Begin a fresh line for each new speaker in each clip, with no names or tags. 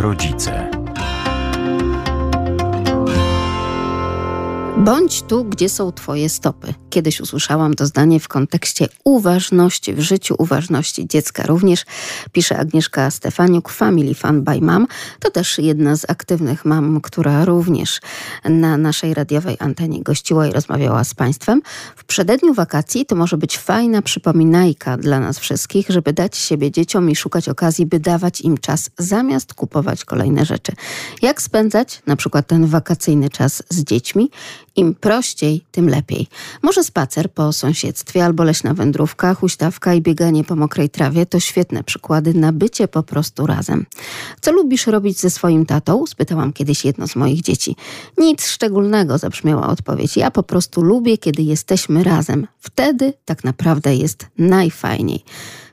Rodzice.
Bądź tu, gdzie są Twoje stopy. Kiedyś usłyszałam to zdanie w kontekście uważności w życiu, uważności dziecka również. Pisze Agnieszka Stefaniuk, Family Fun by Mom. To też jedna z aktywnych mam, która również na naszej radiowej antenie gościła i rozmawiała z Państwem. W przededniu wakacji to może być fajna przypominajka dla nas wszystkich, żeby dać siebie dzieciom i szukać okazji, by dawać im czas zamiast kupować kolejne rzeczy. Jak spędzać na przykład ten wakacyjny czas z dziećmi? Im prościej, tym lepiej. Może spacer po sąsiedztwie albo leśna wędrówka, huśtawka i bieganie po mokrej trawie to świetne przykłady na bycie po prostu razem. Co lubisz robić ze swoim tatą? Spytałam kiedyś jedno z moich dzieci. Nic szczególnego, zabrzmiała odpowiedź. Ja po prostu lubię, kiedy jesteśmy razem. Wtedy tak naprawdę jest najfajniej.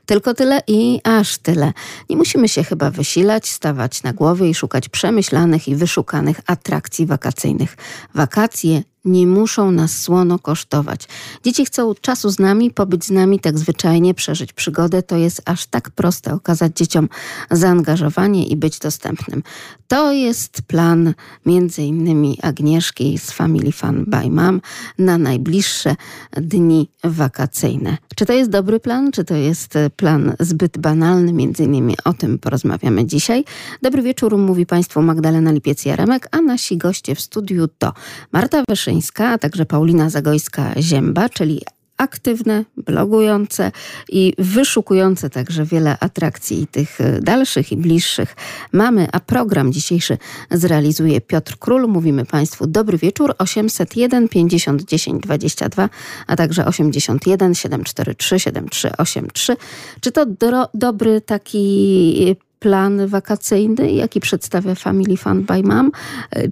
Tylko tyle i aż tyle. Nie musimy się chyba wysilać, stawać na głowie i szukać przemyślanych i wyszukanych atrakcji wakacyjnych. Wakacje nie muszą nas słono kosztować. Dzieci chcą czasu z nami, pobyć z nami tak zwyczajnie, przeżyć przygodę. To jest aż tak proste okazać dzieciom zaangażowanie i być dostępnym. To jest plan między innymi Agnieszki z Family Fun by Mom na najbliższe dni wakacyjne. Czy to jest dobry plan, czy to jest plan zbyt banalny? Między innymi o tym porozmawiamy dzisiaj. Dobry wieczór, mówi Państwu Magdalena Lipiec-Jaremek, a nasi goście w studiu to Marta Wyszyńska, a także Paulina Zagojska-Zięba, czyli aktywne, blogujące i wyszukujące także wiele atrakcji tych dalszych i bliższych mamy, a program dzisiejszy zrealizuje Piotr Król. Mówimy Państwu dobry wieczór 801 50 10 22, a także 81 743 7383. Czy to do, dobry taki plan wakacyjny, jaki przedstawia Family Fun by Mom,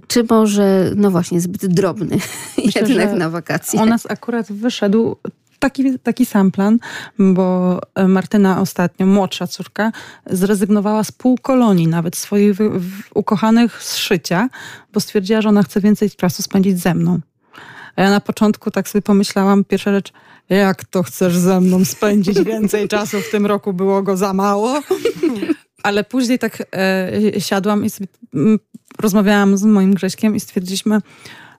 czy może, no właśnie, zbyt drobny Myślę, jednak na wakacje?
U nas akurat wyszedł taki, taki sam plan, bo Martyna ostatnio, młodsza córka, zrezygnowała z pół kolonii, nawet swoich ukochanych z szycia, bo stwierdziła, że ona chce więcej czasu spędzić ze mną. A ja na początku tak sobie pomyślałam, pierwsza rzecz, jak to chcesz ze mną spędzić więcej czasu? W tym roku było go za mało. Ale później tak e, siadłam i sobie m, rozmawiałam z moim Grześkiem i stwierdziliśmy,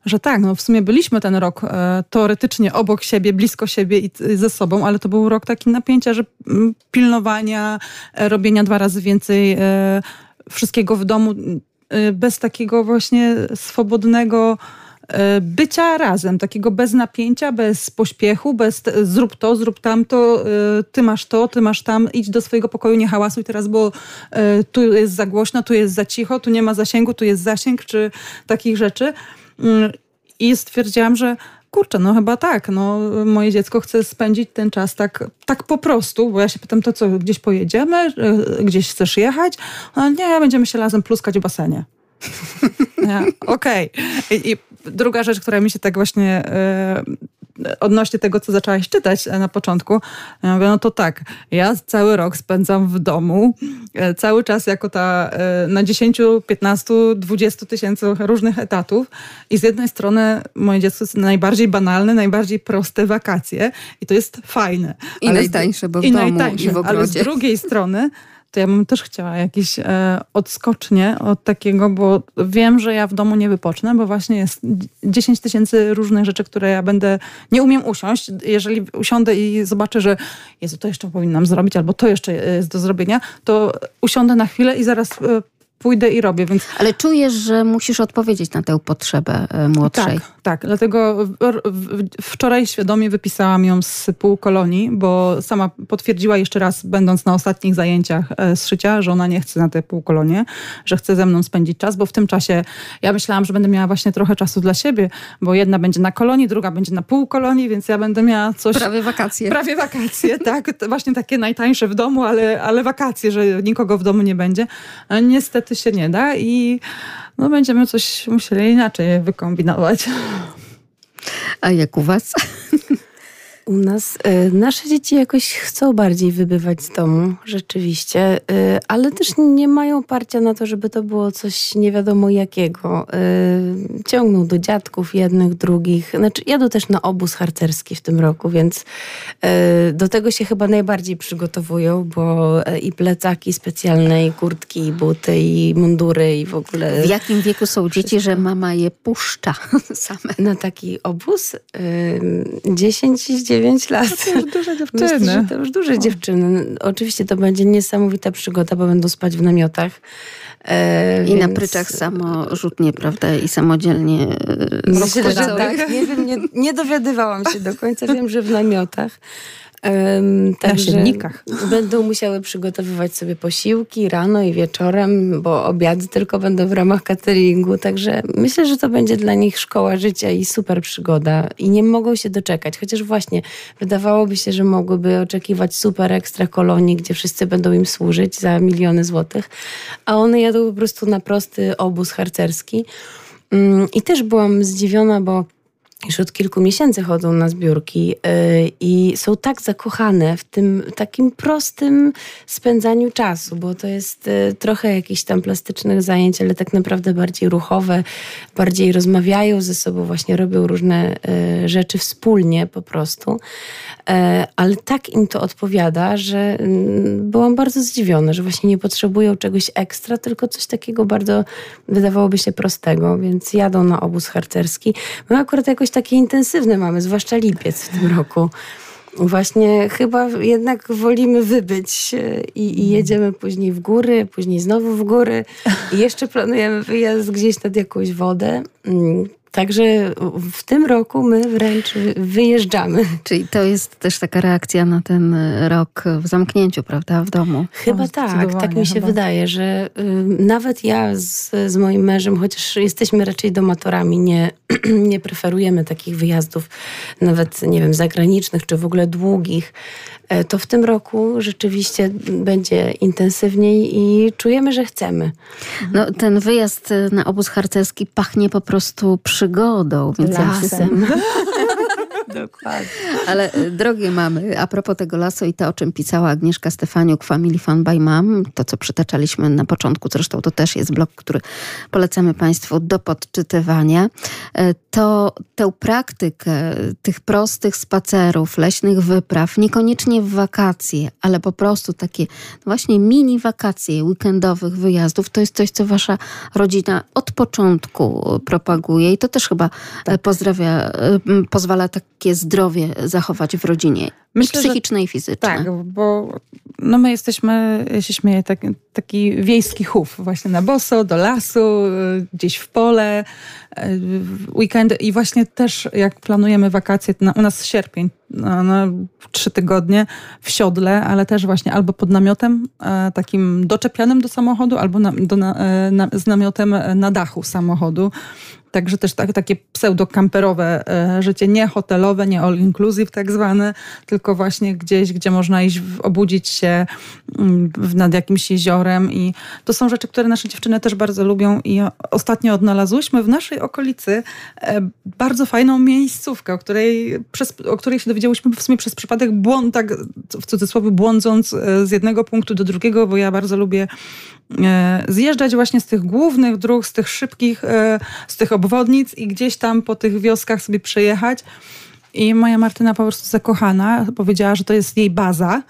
że tak, no w sumie byliśmy ten rok e, teoretycznie obok siebie, blisko siebie i, i, ze sobą, ale to był rok taki napięcia, że m, pilnowania, e, robienia dwa razy więcej e, wszystkiego w domu, e, bez takiego właśnie swobodnego bycia razem, takiego bez napięcia, bez pośpiechu, bez zrób to, zrób tamto, ty masz to, ty masz tam, idź do swojego pokoju, nie hałasuj teraz, bo tu jest za głośno, tu jest za cicho, tu nie ma zasięgu, tu jest zasięg, czy takich rzeczy. I stwierdziłam, że kurczę, no chyba tak, no moje dziecko chce spędzić ten czas tak, tak po prostu, bo ja się pytam, to co, gdzieś pojedziemy, gdzieś chcesz jechać? A nie, będziemy się razem pluskać w basenie. Ja, Okej. Okay. I, I, druga rzecz, która mi się tak właśnie yy, odnośnie tego, co zaczęłaś czytać na początku, ja mówię, no to tak, ja cały rok spędzam w domu, yy, cały czas jako ta yy, na 10, 15, 20 tysięcy różnych etatów i z jednej strony moje dziecko jest najbardziej banalne, najbardziej proste wakacje i to jest fajne.
I najtańsze, bo w
i
domu
najtańsze,
i w ogrodzie.
Ale z drugiej strony to ja bym też chciała jakieś e, odskocznie od takiego, bo wiem, że ja w domu nie wypocznę, bo właśnie jest 10 tysięcy różnych rzeczy, które ja będę, nie umiem usiąść. Jeżeli usiądę i zobaczę, że Jezu, to jeszcze powinnam zrobić, albo to jeszcze jest do zrobienia, to usiądę na chwilę i zaraz e, pójdę i robię. Więc...
Ale czujesz, że musisz odpowiedzieć na tę potrzebę młodszej.
Tak, tak. Dlatego wczoraj świadomie wypisałam ją z półkolonii, bo sama potwierdziła jeszcze raz, będąc na ostatnich zajęciach z szycia, że ona nie chce na te półkolonie, że chce ze mną spędzić czas, bo w tym czasie ja myślałam, że będę miała właśnie trochę czasu dla siebie, bo jedna będzie na kolonii, druga będzie na półkolonii, więc ja będę miała coś...
Prawie wakacje.
Prawie wakacje, tak. Właśnie takie najtańsze w domu, ale, ale wakacje, że nikogo w domu nie będzie. Niestety się nie da i no, będziemy coś musieli inaczej wykombinować.
A jak u was?
U nas y, nasze dzieci jakoś chcą bardziej wybywać z domu, rzeczywiście, y, ale też nie mają parcia na to, żeby to było coś nie wiadomo jakiego. Y, ciągną do dziadków jednych, drugich. Znaczy, jadą też na obóz harcerski w tym roku, więc do tego się chyba najbardziej przygotowują, bo i plecaki specjalne, i kurtki, i buty, i mundury, i w ogóle.
W jakim wieku są dzieci, że mama je puszcza same?
Na taki obóz? 10 i 9 lat.
To już duże dziewczyny.
Myślę, że to już duże o. dziewczyny. Oczywiście to będzie niesamowita przygoda, bo będą spać w namiotach.
E, I więc... na pryczach samorzutnie, prawda? I samodzielnie.
E, Myślę, że tak. Nie wiem, nie, nie dowiadywałam się do końca. Wiem, że w namiotach.
Um, także
będą musiały przygotowywać sobie posiłki rano i wieczorem, bo obiady tylko będą w ramach cateringu. Także myślę, że to będzie dla nich szkoła życia i super przygoda. I nie mogą się doczekać. Chociaż właśnie wydawałoby się, że mogłyby oczekiwać super ekstra kolonii, gdzie wszyscy będą im służyć za miliony złotych, a one jadą po prostu na prosty obóz harcerski. Um, I też byłam zdziwiona, bo już od kilku miesięcy chodzą na zbiórki yy, i są tak zakochane w tym takim prostym spędzaniu czasu, bo to jest yy, trochę jakichś tam plastycznych zajęć, ale tak naprawdę bardziej ruchowe, bardziej rozmawiają ze sobą, właśnie robią różne yy, rzeczy wspólnie po prostu. Ale tak im to odpowiada, że mm, byłam bardzo zdziwiona, że właśnie nie potrzebują czegoś ekstra, tylko coś takiego bardzo wydawałoby się prostego, więc jadą na obóz harcerski. My akurat jakoś takie intensywne mamy, zwłaszcza lipiec w tym roku. Właśnie chyba jednak wolimy wybyć e, i, i, jedziemy później w góry, później znowu w góry i jeszcze planujemy wyjazd gdzieś nad jakąś wodę. Także w tym roku my wręcz wyjeżdżamy.
Czyli to jest też taka reakcja na ten rok w zamknięciu, prawda, w domu?
Chyba no, tak, tak mi się chyba. wydaje, że y, nawet ja z, z moim mężem, chociaż jesteśmy raczej domatorami, nie, nie preferujemy takich wyjazdów nawet, nie wiem, zagranicznych, czy w ogóle długich, to w tym roku rzeczywiście będzie intensywniej i czujemy, że chcemy.
No, ten wyjazd na obóz harcerski pachnie po prostu przygodą.
Więc Lasem. Ja
Dokładnie. Ale e, drogie mamy, a propos tego lasu i to, o czym pisała Agnieszka Stefaniuk, Family Fun by Mom, to co przytaczaliśmy na początku, zresztą to też jest blog, który polecamy Państwu do podczytywania, e, to tę praktykę tych prostych spacerów, leśnych wypraw, niekoniecznie w wakacje, ale po prostu takie właśnie mini wakacje weekendowych wyjazdów, to jest coś, co Wasza rodzina od początku propaguje i to też chyba tak. pozdrawia, pozwala takie zdrowie zachować w rodzinie. Myślę, psychiczne i fizyczne.
Tak, bo no my jesteśmy, ja się śmieję, tak, taki wiejski chów właśnie na boso, do lasu, gdzieś w pole, weekendy i właśnie też jak planujemy wakacje, na, u nas sierpień, na, na trzy tygodnie w siodle, ale też właśnie albo pod namiotem e, takim doczepianym do samochodu, albo na, do, na, e, na, z namiotem na dachu samochodu. Także też tak, takie pseudo-kamperowe e, życie, nie hotelowe, nie all-inclusive tak zwane, tylko właśnie gdzieś, gdzie można iść, obudzić się mm, nad jakimś jeziorem i to są rzeczy, które nasze dziewczyny też bardzo lubią i ostatnio odnalazłyśmy w naszej okolicy e, bardzo fajną miejscówkę, o której, przez, o której się dowiedziałyśmy w sumie przez przypadek błąd, tak w cudzysłowie błądząc e, z jednego punktu do drugiego, bo ja bardzo lubię zjeżdżać właśnie z tych głównych dróg, z tych szybkich, z tych obwodnic i gdzieś tam po tych wioskach sobie przejechać. I moja Martyna po prostu zakochana powiedziała, że to jest jej baza,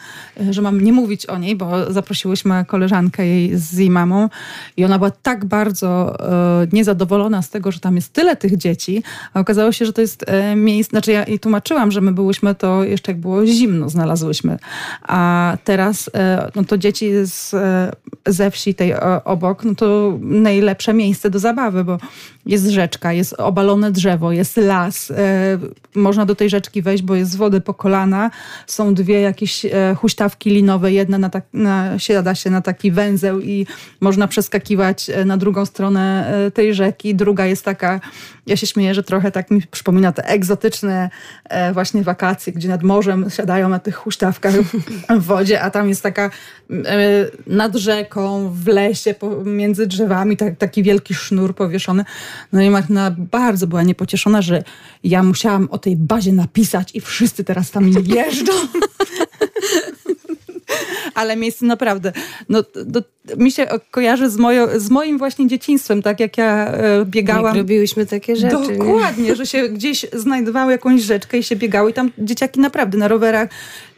że mam nie mówić o niej, bo zaprosiłyśmy koleżankę jej z jej mamą. I ona była tak bardzo e, niezadowolona z tego, że tam jest tyle tych dzieci, a okazało się, że to jest e, miejsce, znaczy ja jej tłumaczyłam, że my byłyśmy to jeszcze jak było zimno znalazłyśmy, a teraz e, no to dzieci z, e, ze wsi tej e, obok, no to najlepsze miejsce do zabawy, bo jest rzeczka, jest obalone drzewo, jest las, e, można do tej rzeczki wejść, bo jest z wody po kolana. Są dwie jakieś e, huśtawki linowe, jedna na, tak, na, siada się na taki węzeł i można przeskakiwać e, na drugą stronę e, tej rzeki. Druga jest taka, ja się śmieję, że trochę tak mi przypomina te egzotyczne właśnie wakacje, gdzie nad morzem siadają na tych huśtawkach w wodzie, a tam jest taka nad rzeką, w lesie, między drzewami, tak, taki wielki sznur powieszony. No i Martyna bardzo była niepocieszona, że ja musiałam o tej bazie razie napisać i wszyscy teraz tam jeżdżą. Ale miejsce naprawdę, no, do, mi się kojarzy z, mojo, z moim właśnie dzieciństwem, tak jak ja e, biegałam. Jak
robiłyśmy takie rzeczy.
Dokładnie,
nie?
że się gdzieś znajdowały jakąś rzeczkę i się biegały i tam dzieciaki naprawdę na rowerach.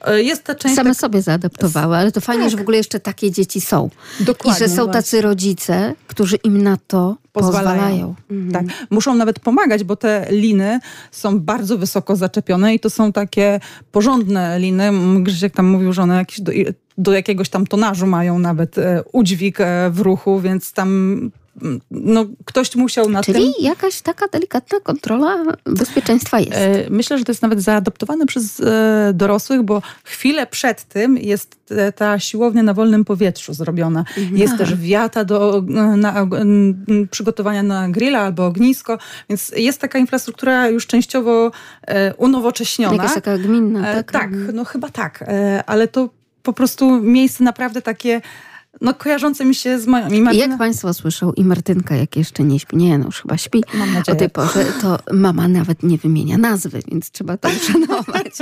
E, jest ta część...
Same tak... sobie zaadaptowały, ale to fajnie, tak. że w ogóle jeszcze takie dzieci są. Dokładnie. I że są właśnie. tacy rodzice, którzy im na to pozwalają. pozwalają.
Mhm. Tak, muszą nawet pomagać, bo te liny są bardzo wysoko zaczepione i to są takie porządne liny. Grzesiek tam mówił, że one jakieś do, do jakiegoś tam tonażu mają nawet e, udźwig e, w ruchu, więc tam no, ktoś musiał na
Czyli tym... Czyli jakaś taka delikatna kontrola bezpieczeństwa jest. E,
myślę, że to jest nawet zaadoptowane przez dorosłych, bo chwilę przed tym jest ta siłownia na wolnym powietrzu zrobiona. Mhm. Jest też wiata do na, przygotowania na grilla albo ognisko, więc jest taka infrastruktura już częściowo unowocześniona.
Jakaś taka gminna, tak?
Tak, no chyba tak, ale to po prostu miejsce naprawdę takie no, kojarzące mi się z moją. I
Martyna... Jak Państwo słyszą, i Martynka, jak jeszcze nie śpi, nie, no już chyba śpi Mam nadzieję. o tej porze, to mama nawet nie wymienia nazwy, więc trzeba to uszanować.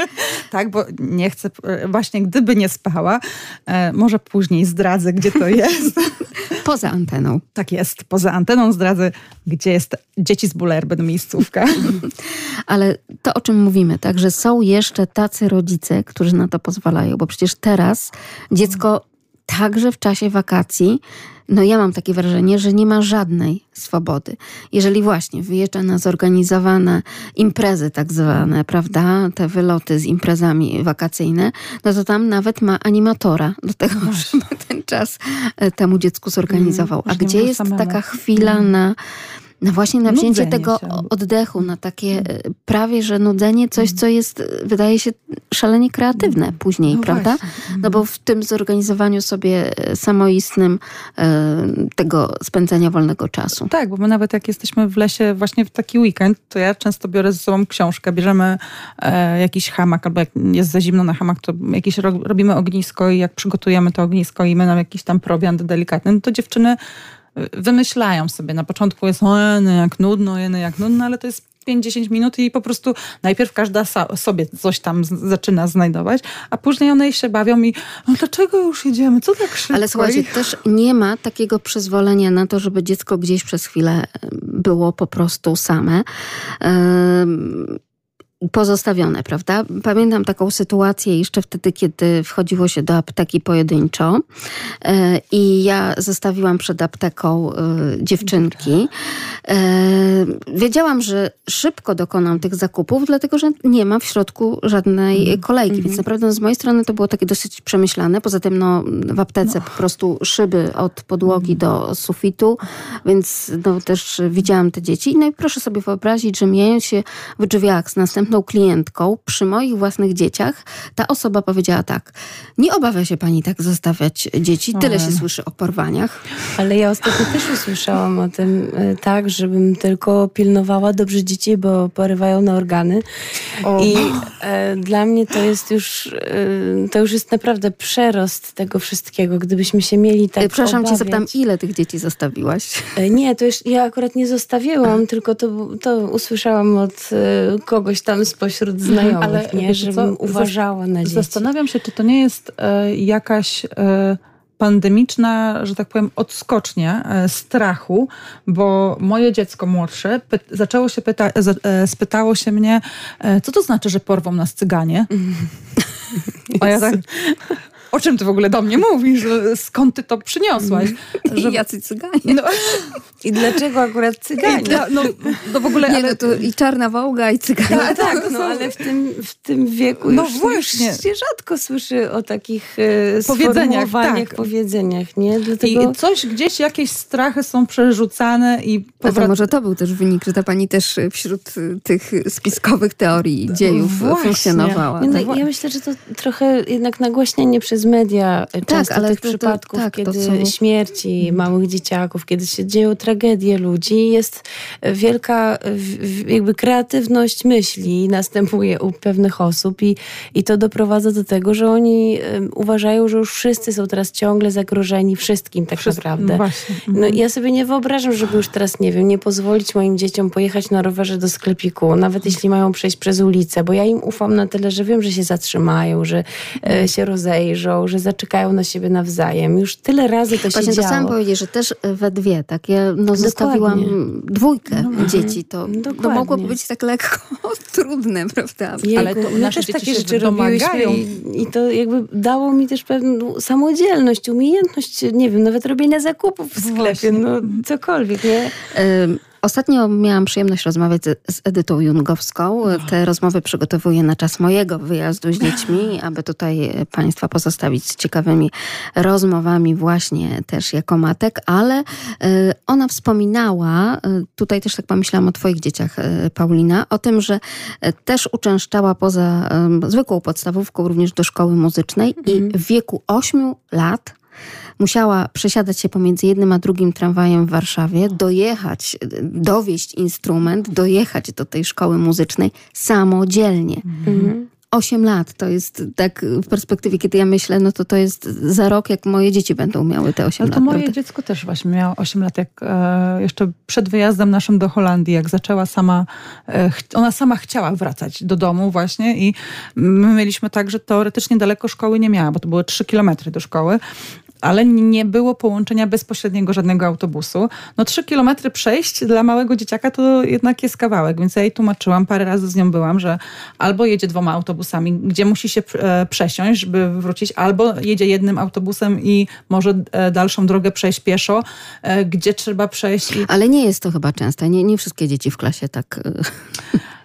tak, bo nie chcę, właśnie gdyby nie spała, e, może później zdradzę, gdzie to jest.
poza anteną.
Tak jest, poza anteną zdradzę, gdzie jest dzieci z Bulerby, miejscówka.
Ale to, o czym mówimy, tak, że są jeszcze tacy rodzice, którzy na to pozwalają, bo przecież teraz dziecko także w czasie wakacji, no ja mam takie wrażenie, że nie ma żadnej swobody. Jeżeli właśnie wyjeżdża na zorganizowane imprezy tak zwane, prawda, te wyloty z imprezami wakacyjne, no to tam nawet ma animatora do tego, żeby ten czas e, temu dziecku zorganizował. A gdzie jest taka chwila mm. na no właśnie na wzięcie nudzenie tego się. oddechu, na takie e, prawie, że nudzenie, coś, co jest, e, wydaje się szalenie kreatywne później, no prawda? Właśnie. No bo w tym zorganizowaniu sobie e, samoistnym tego spędzania wolnego czasu.
Tak, bo my nawet jak jesteśmy w lesie właśnie w taki weekend, to ja często biorę ze sobą książkę, bierzemy jakiś hamak, albo jak jest za zimno na hamak, to jakieś robimy ognisko i jak przygotujemy to ognisko i my nam jakiś tam prowiant delikatny, no to dziewczyny wymyślają sobie. Na początku jest o, jak nudno, jeny, jak nudno, ale to jest 5-10 minut i po prostu najpierw każda sobie coś tam zaczyna znajdować, a później one się bawią i no dlaczego już jedziemy? Co tak szybko?
Ale słuchajcie, też nie ma takiego przyzwolenia na to, żeby dziecko gdzieś przez chwilę było po prostu same pozostawione, prawda? Pamiętam taką sytuację jeszcze wtedy, kiedy wchodziło się do apteki pojedynczo e, i ja zostawiłam przed apteką e, dziewczynki. E, wiedziałam, że szybko dokonam tych zakupów, dlatego że nie ma w środku żadnej mhm. kolejki, więc mhm. naprawdę z mojej strony to było takie dosyć przemyślane. Poza tym no, w aptece no. po prostu szyby od podłogi mhm. do sufitu, więc no, też widziałam te dzieci. No i proszę sobie wyobrazić, że mijając się w drzwiach z następną następną klientką przy moich własnych dzieciach, ta osoba powiedziała tak, nie obawia się pani tak zostawiać dzieci, tyle się słyszy o porwaniach.
Ale ja ostatnio też usłyszałam o tym e, tak, żebym tylko pilnowała dobrze dzieci, bo porywają na organy. O. I e, dla mnie to jest już, e, to już jest naprawdę przerost tego wszystkiego, gdybyśmy się mieli tak
Przepraszam
obawiać.
cię, zapytam, ile tych dzieci zostawiłaś?
E, nie, to już ja akurat nie zostawiłam, tylko to, to usłyszałam od e, kogoś tam tam spośród znajomych, Ale, nie? żebym co? uważała na dzieci.
Zastanawiam się, czy to nie jest e, jakaś... E, pandemiczna, że tak powiem, odskocznia e, strachu, bo moje dziecko młodsze zaczęło się pyta spytało się mnie, co to znaczy, że porwą nas cyganie? A ja tak, o czym ty w ogóle do mnie mówisz? Skąd ty to przyniosłaś?
Że... Jacy cyganie. No.
I dlaczego akurat cyganie? Dla,
no, no w ogóle, Nie, ale... no to i czarna wołga i cyganie.
Tak, tak, no ale w tym, w tym wieku no już, właśnie. już się rzadko słyszy o takich e, powiedzeniach, tak. powiedzeniach, nie?
Dlatego... I coś gdzieś, jakieś strachy są przerzucane i...
Powrac... to może to był też wynik, że ta pani też wśród tych spiskowych teorii dziejów Właśnie. funkcjonowała.
No, tak? Ja myślę, że to trochę jednak nagłaśnianie przez przez media tak, często ale tych to, przypadków,
tak,
kiedy są... śmierci mhm. małych dzieciaków, kiedy się dzieją tragedie ludzi, jest wielka jakby kreatywność myśli następuje u pewnych osób i, i to doprowadza do tego, że oni uważają, że już wszyscy są teraz ciągle zagrożeni wszystkim tak naprawdę. No, właśnie. no mhm. ja sobie nie wyobrażam, żeby już teraz, nie wiem, nie pozwolić moim dzieciom pojechać na rowerze do sklepiku, nawet jeśli mają przejść przez ulicę, bo ja im ufam na tyle, że wiem, że się zatrzymają, że e, się rozejrzą, że zaczekają na siebie nawzajem. Już tyle razy to
Właśnie
się
to
działo.
chciałam powiedzieć, że też we dwie, tak? Ja no, zostawiłam dwójkę no, dzieci, to, to mogło być tak lekko trudne, prawda?
Jejku, Ale to nasze też takie rzeczy robiłyśmy i, i to jakby dało mi też pewną samodzielność, umiejętność, nie wiem, nawet robienia zakupów w sklepie, no cokolwiek, nie?
Ostatnio miałam przyjemność rozmawiać z Edytą Jungowską. Te rozmowy przygotowuję na czas mojego wyjazdu z dziećmi, aby tutaj Państwa pozostawić z ciekawymi rozmowami właśnie też jako matek, ale e, ona wspominała, e, tutaj też tak pomyślałam o Twoich dzieciach, e, Paulina, o tym, że też uczęszczała poza zwykłą podstawówką również do szkoły muzycznej i mhm. w wieku 8 lat musiała przesiadać się pomiędzy jednym a drugim tramwajem w Warszawie, dojechać, dowieść instrument, dojechać do tej szkoły muzycznej samodzielnie. Mhm. 8 lat to jest tak w perspektywie, kiedy ja myślę, no to to jest za rok, jak moje dzieci będą miały te 8
Ale
lat.
to moje prawda? dziecko też właśnie miało 8 lat, jak e, jeszcze przed wyjazdem naszym do Holandii, jak zaczęła sama, e, ona sama chciała wracać do domu właśnie i my mieliśmy tak, że teoretycznie daleko szkoły nie miała, bo to były 3 kilometry do szkoły, ale nie było połączenia bezpośredniego żadnego autobusu. No trzy kilometry przejść dla małego dzieciaka to jednak jest kawałek, więc ja jej tłumaczyłam, parę razy z nią byłam, że albo jedzie dwoma autobusami, gdzie musi się e, przesiąść, żeby wrócić, albo jedzie jednym autobusem i może e, dalszą drogę przejść pieszo, e, gdzie trzeba przejść. I...
Ale nie jest to chyba częste, nie, nie wszystkie dzieci w klasie tak...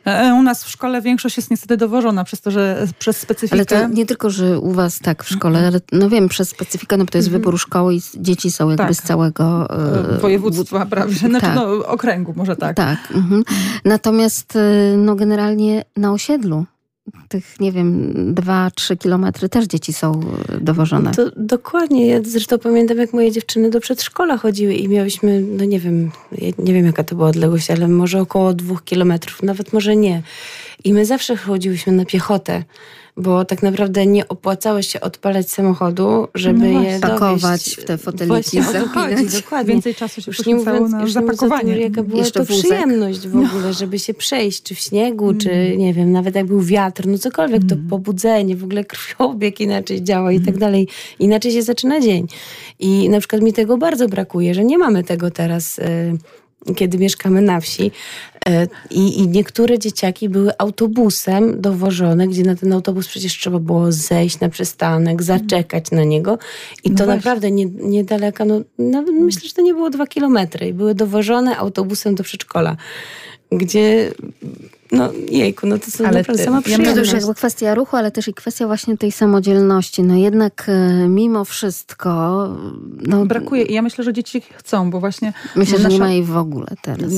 E, u nas w szkole większość jest niestety dowożona przez to, że przez specyfikę...
Ale to nie tylko, że u was tak w szkole, ale no wiem, przez specyfikę, no bo to jest mhm. wybór szkoły i dzieci są jakby tak. z całego...
E, Województwa, prawie, znaczy tak. no, okręgu może tak.
Tak. Mhm. Natomiast e, no generalnie na osiedlu tych, nie wiem, dwa, trzy kilometry też dzieci są dowożone.
To dokładnie. Ja zresztą pamiętam, jak moje dziewczyny do przedszkola chodziły i miałyśmy, no nie wiem, nie wiem jaka to była odległość, ale może około dwóch kilometrów, nawet może nie. I my zawsze chodziłyśmy na piechotę bo tak naprawdę nie opłacało się odpalać samochodu, żeby no je
pakować
dowieść.
w te foteliki, zapinać.
Dokładnie. Więcej czasu się już nie mówiąc, na już zapakowanie.
Nie jaka była Jeszcze to wózek. przyjemność w ogóle, no. żeby się przejść, czy w śniegu, mm. czy nie wiem, nawet jak był wiatr, no cokolwiek, mm. to pobudzenie, w ogóle krwiobieg inaczej działa i tak mm. dalej. Inaczej się zaczyna dzień. I na przykład mi tego bardzo brakuje, że nie mamy tego teraz... Y kiedy mieszkamy na wsi. E, I, I, niektóre dzieciaki były autobusem dowożone, gdzie na ten autobus przecież trzeba było zejść na przystanek, zaczekać na niego. I no to naprawdę nie, niedaleko, no, nawet myślę, że to nie było dwa kilometry. I były dowożone autobusem do przedszkola, gdzie no jejku, no to są ale naprawdę sama przyjemność.
To już jakby kwestia ruchu, ale też i kwestia właśnie tej samodzielności. No jednak e, mimo wszystko... No,
Brakuje i ja myślę, że dzieci chcą, bo właśnie...
Myślę, że nasza... nie ma jej w ogóle teraz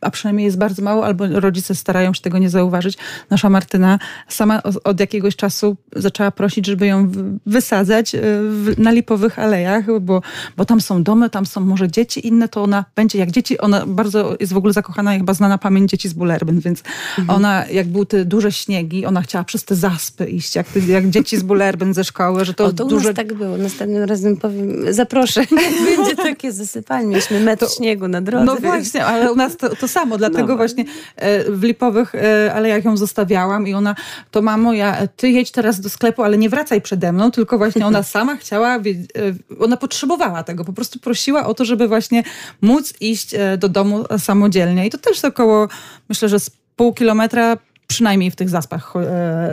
a przynajmniej jest bardzo mało, albo rodzice starają się tego nie zauważyć. Nasza Martyna sama od jakiegoś czasu zaczęła prosić, żeby ją wysadzać e, na lipowych alejach, bo, bo tam są domy, tam są może dzieci, inne to ona będzie jak dzieci. Ona bardzo jest w ogóle zakochana chyba znana pamięć dzieci z Bullerbyn, więc mhm. ona, jak były te duże śniegi, ona chciała przez te zaspy iść, jak, jak dzieci z Bullerbyn ze szkoły, że to,
o, to duże... u nas tak było. Następnym razem powiem, zaproszę, będzie takie zasypanie. Mieliśmy metr to, śniegu na drodze.
No właśnie, ale u nas to, to samo, dlatego no. właśnie e, w Lipowych e, Alejach ją zostawiałam i ona, to mamo, ja, ty jedź teraz do sklepu, ale nie wracaj przede mną, tylko właśnie ona sama chciała, e, ona potrzebowała tego, po prostu prosiła o to, żeby właśnie móc iść do domu samodzielnie i to też około, myślę, że z pół kilometra przynajmniej w tych zaspach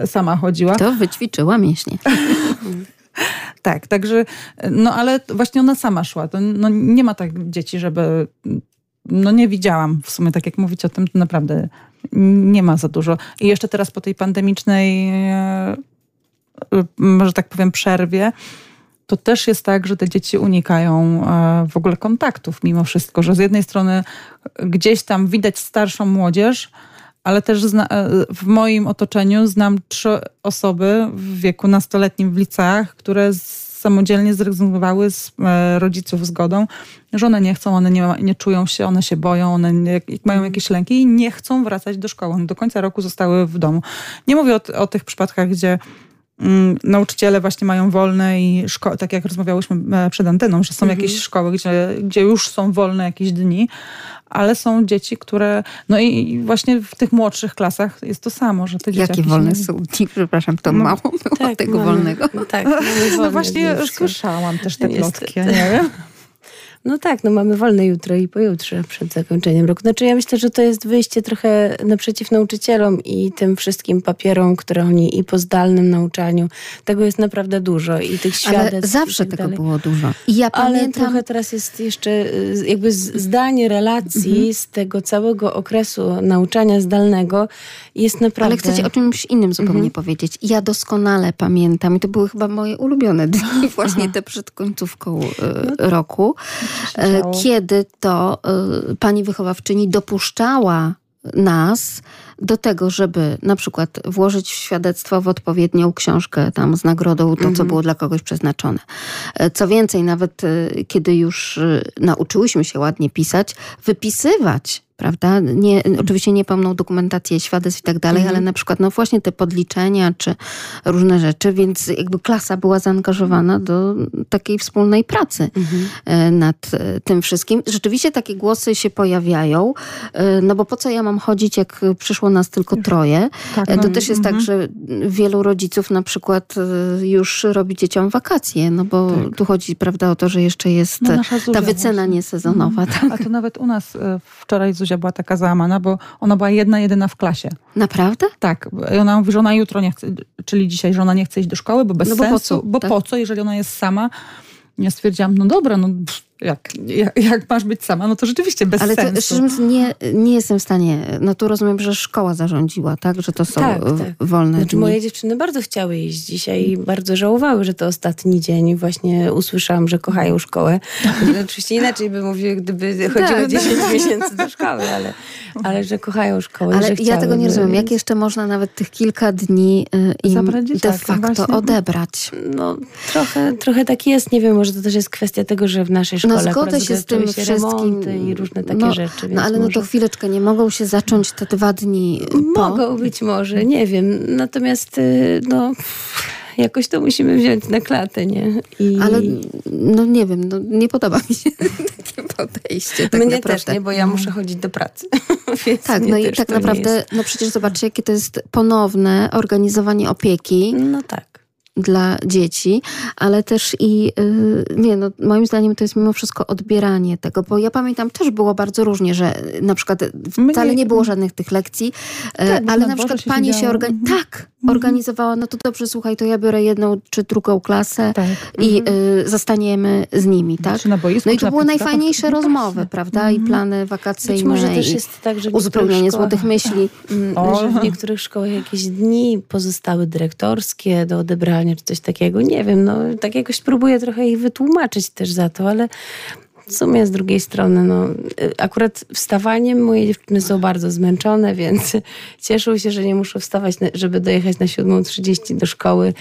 sama chodziła.
To wyćwiczyła mięśnie.
tak, także, no ale właśnie ona sama szła. To, no, nie ma tak dzieci, żeby no nie widziałam w sumie, tak jak mówić o tym, to naprawdę nie ma za dużo. I jeszcze teraz po tej pandemicznej, e, może tak powiem, przerwie, to też jest tak, że te dzieci unikają e, w ogóle kontaktów mimo wszystko, że z jednej strony gdzieś tam widać starszą młodzież, ale też zna, e, w moim otoczeniu znam trzy osoby w wieku nastoletnim w liceach, które samodzielnie zrezygnowały z e, rodziców zgodą, że one nie chcą, one nie, nie czują się, one się boją, one nie, mają jakieś lęki i nie chcą wracać do szkoły. One do końca roku zostały w domu. Nie mówię o, o tych przypadkach, gdzie nauczyciele właśnie mają wolne i szko- tak jak rozmawiałyśmy e, przed anteną, że są mhm. jakieś szkoły, gdzie, gdzie już są wolne jakieś dni, ale są dzieci, które, no i właśnie w tych młodszych klasach jest to samo, że te
Jakie wolne nie... są dni? Przepraszam, to no, mało było tak, tego mamy, wolnego.
Tak, no właśnie słyszałam też te plotki, nie wiem.
No tak, no mamy wolne jutro i pojutrze przed zakończeniem roku. Znaczy ja myślę, że to jest wyjście trochę naprzeciw nauczycielom i tym wszystkim papierom, które oni i po zdalnym nauczaniu. Tego jest naprawdę dużo i tych świadectw.
Ale zawsze
tak
tego było dużo. I ja
Ale
pamiętam...
trochę teraz jest jeszcze y, jakby zdanie relacji mhm. z tego całego okresu nauczania zdalnego jest naprawdę...
Ale chcecie o czymś innym zupełnie mhm. powiedzieć. Ja doskonale pamiętam i to były chyba moje ulubione dni, właśnie Aha. te przed końcówką y, no. roku kiedy to e, pani wychowawczyni dopuszczała nas do tego, żeby na przykład włożyć świadectwo w odpowiednią książkę tam z nagrodą, to co mhm. było dla kogoś przeznaczone. E, co więcej, nawet kiedy już nauczyłyśmy się ładnie pisać, wypisywać prawda? Nie, oczywiście nie pełną dokumentację świadectw i tak dalej, mhm. ale na przykład no właśnie te podliczenia czy różne rzeczy, więc jakby klasa była zaangażowana do takiej wspólnej pracy mhm. E, nad e, tym wszystkim. Rzeczywiście takie głosy się pojawiają, e, no bo po co ja mam chodzić, jak przyszło nas tylko troje? Tak, no, to też jest tak, mhm. tak, że wielu rodziców na przykład już robi dzieciom wakacje, no bo tak. tu chodzi, prawda, o to, że jeszcze jest no, ta wycena właśnie. niesezonowa.
Mhm. Tak? A to nawet u nas wczoraj Zuzia była taka załamana, bo ona była jedna, jedyna w klasie.
Naprawdę?
Tak. I ona mówi, że ona jutro nie chce, czyli dzisiaj, że ona nie chce iść do szkoły, bo bez no bo sensu. Po co? Bo tak. po co, jeżeli ona jest sama? Ja stwierdziłam, no dobra, no jak, jak, jak, masz być sama, no to rzeczywiście bez
Ale
sensu.
Ale nie, nie jestem w stanie, no tu rozumiem, że szkoła zarządziła, tak? Że to są tak, tak. wolne
znaczy, dni. Moje dziewczyny bardzo chciały iść dzisiaj i bardzo żałowały, że to ostatni dzień. Właśnie usłyszałam, że kochają szkołę. Oczywiście inaczej by mówiły, gdyby chodziły tak, 10 tak. miesięcy do szkoły, ale, ale że kochają szkołę.
Ale ja tego nie rozumiem. Jak jeszcze można nawet tych kilka dni y, im de facto właśnie. odebrać?
No trochę, trochę tak jest. Nie wiem, może to też jest kwestia tego, że w naszej szkole
no, zgodzę się z tym wszystkim.
i różne takie no, rzeczy.
No ale
może...
no to chwileczkę, nie mogą się zacząć te dwa dni
po? Mogą być może, nie wiem. Natomiast y, no jakoś to musimy wziąć na klatę, nie?
I... Ale no nie wiem, no, nie podoba mi się takie podejście. Tak
Mnie
naprawdę.
też nie, bo ja muszę chodzić do pracy.
tak, no i tak naprawdę, no przecież zobaczcie, jakie to jest ponowne organizowanie opieki.
No tak
dla dzieci, ale też i yy, nie, no, moim zdaniem to jest mimo wszystko odbieranie tego, bo ja pamiętam też było bardzo różnie, że na przykład wcale nie było żadnych tych lekcji, yy, tak, ale na przykład pani się organizowała. Tak, mhm. Organizowała, no to dobrze, słuchaj, to ja biorę jedną czy drugą klasę tak. i mhm. y, zostaniemy z nimi, tak?
Boisku,
no i to były najfajniejsze no rozmowy, prawda? I mhm. plany wakacyjne. Być
może też jest tak, że
uzupełnienie złotych myśli.
O. Że w niektórych szkołach jakieś dni pozostały dyrektorskie do odebrania czy coś takiego. Nie wiem, no tak jakoś próbuję trochę ich wytłumaczyć też za to, ale w sumie z drugiej strony, no, akurat wstawaniem moje dziewczyny są bardzo zmęczone, więc cieszą się, że nie muszą wstawać, żeby dojechać na 7.30 do szkoły,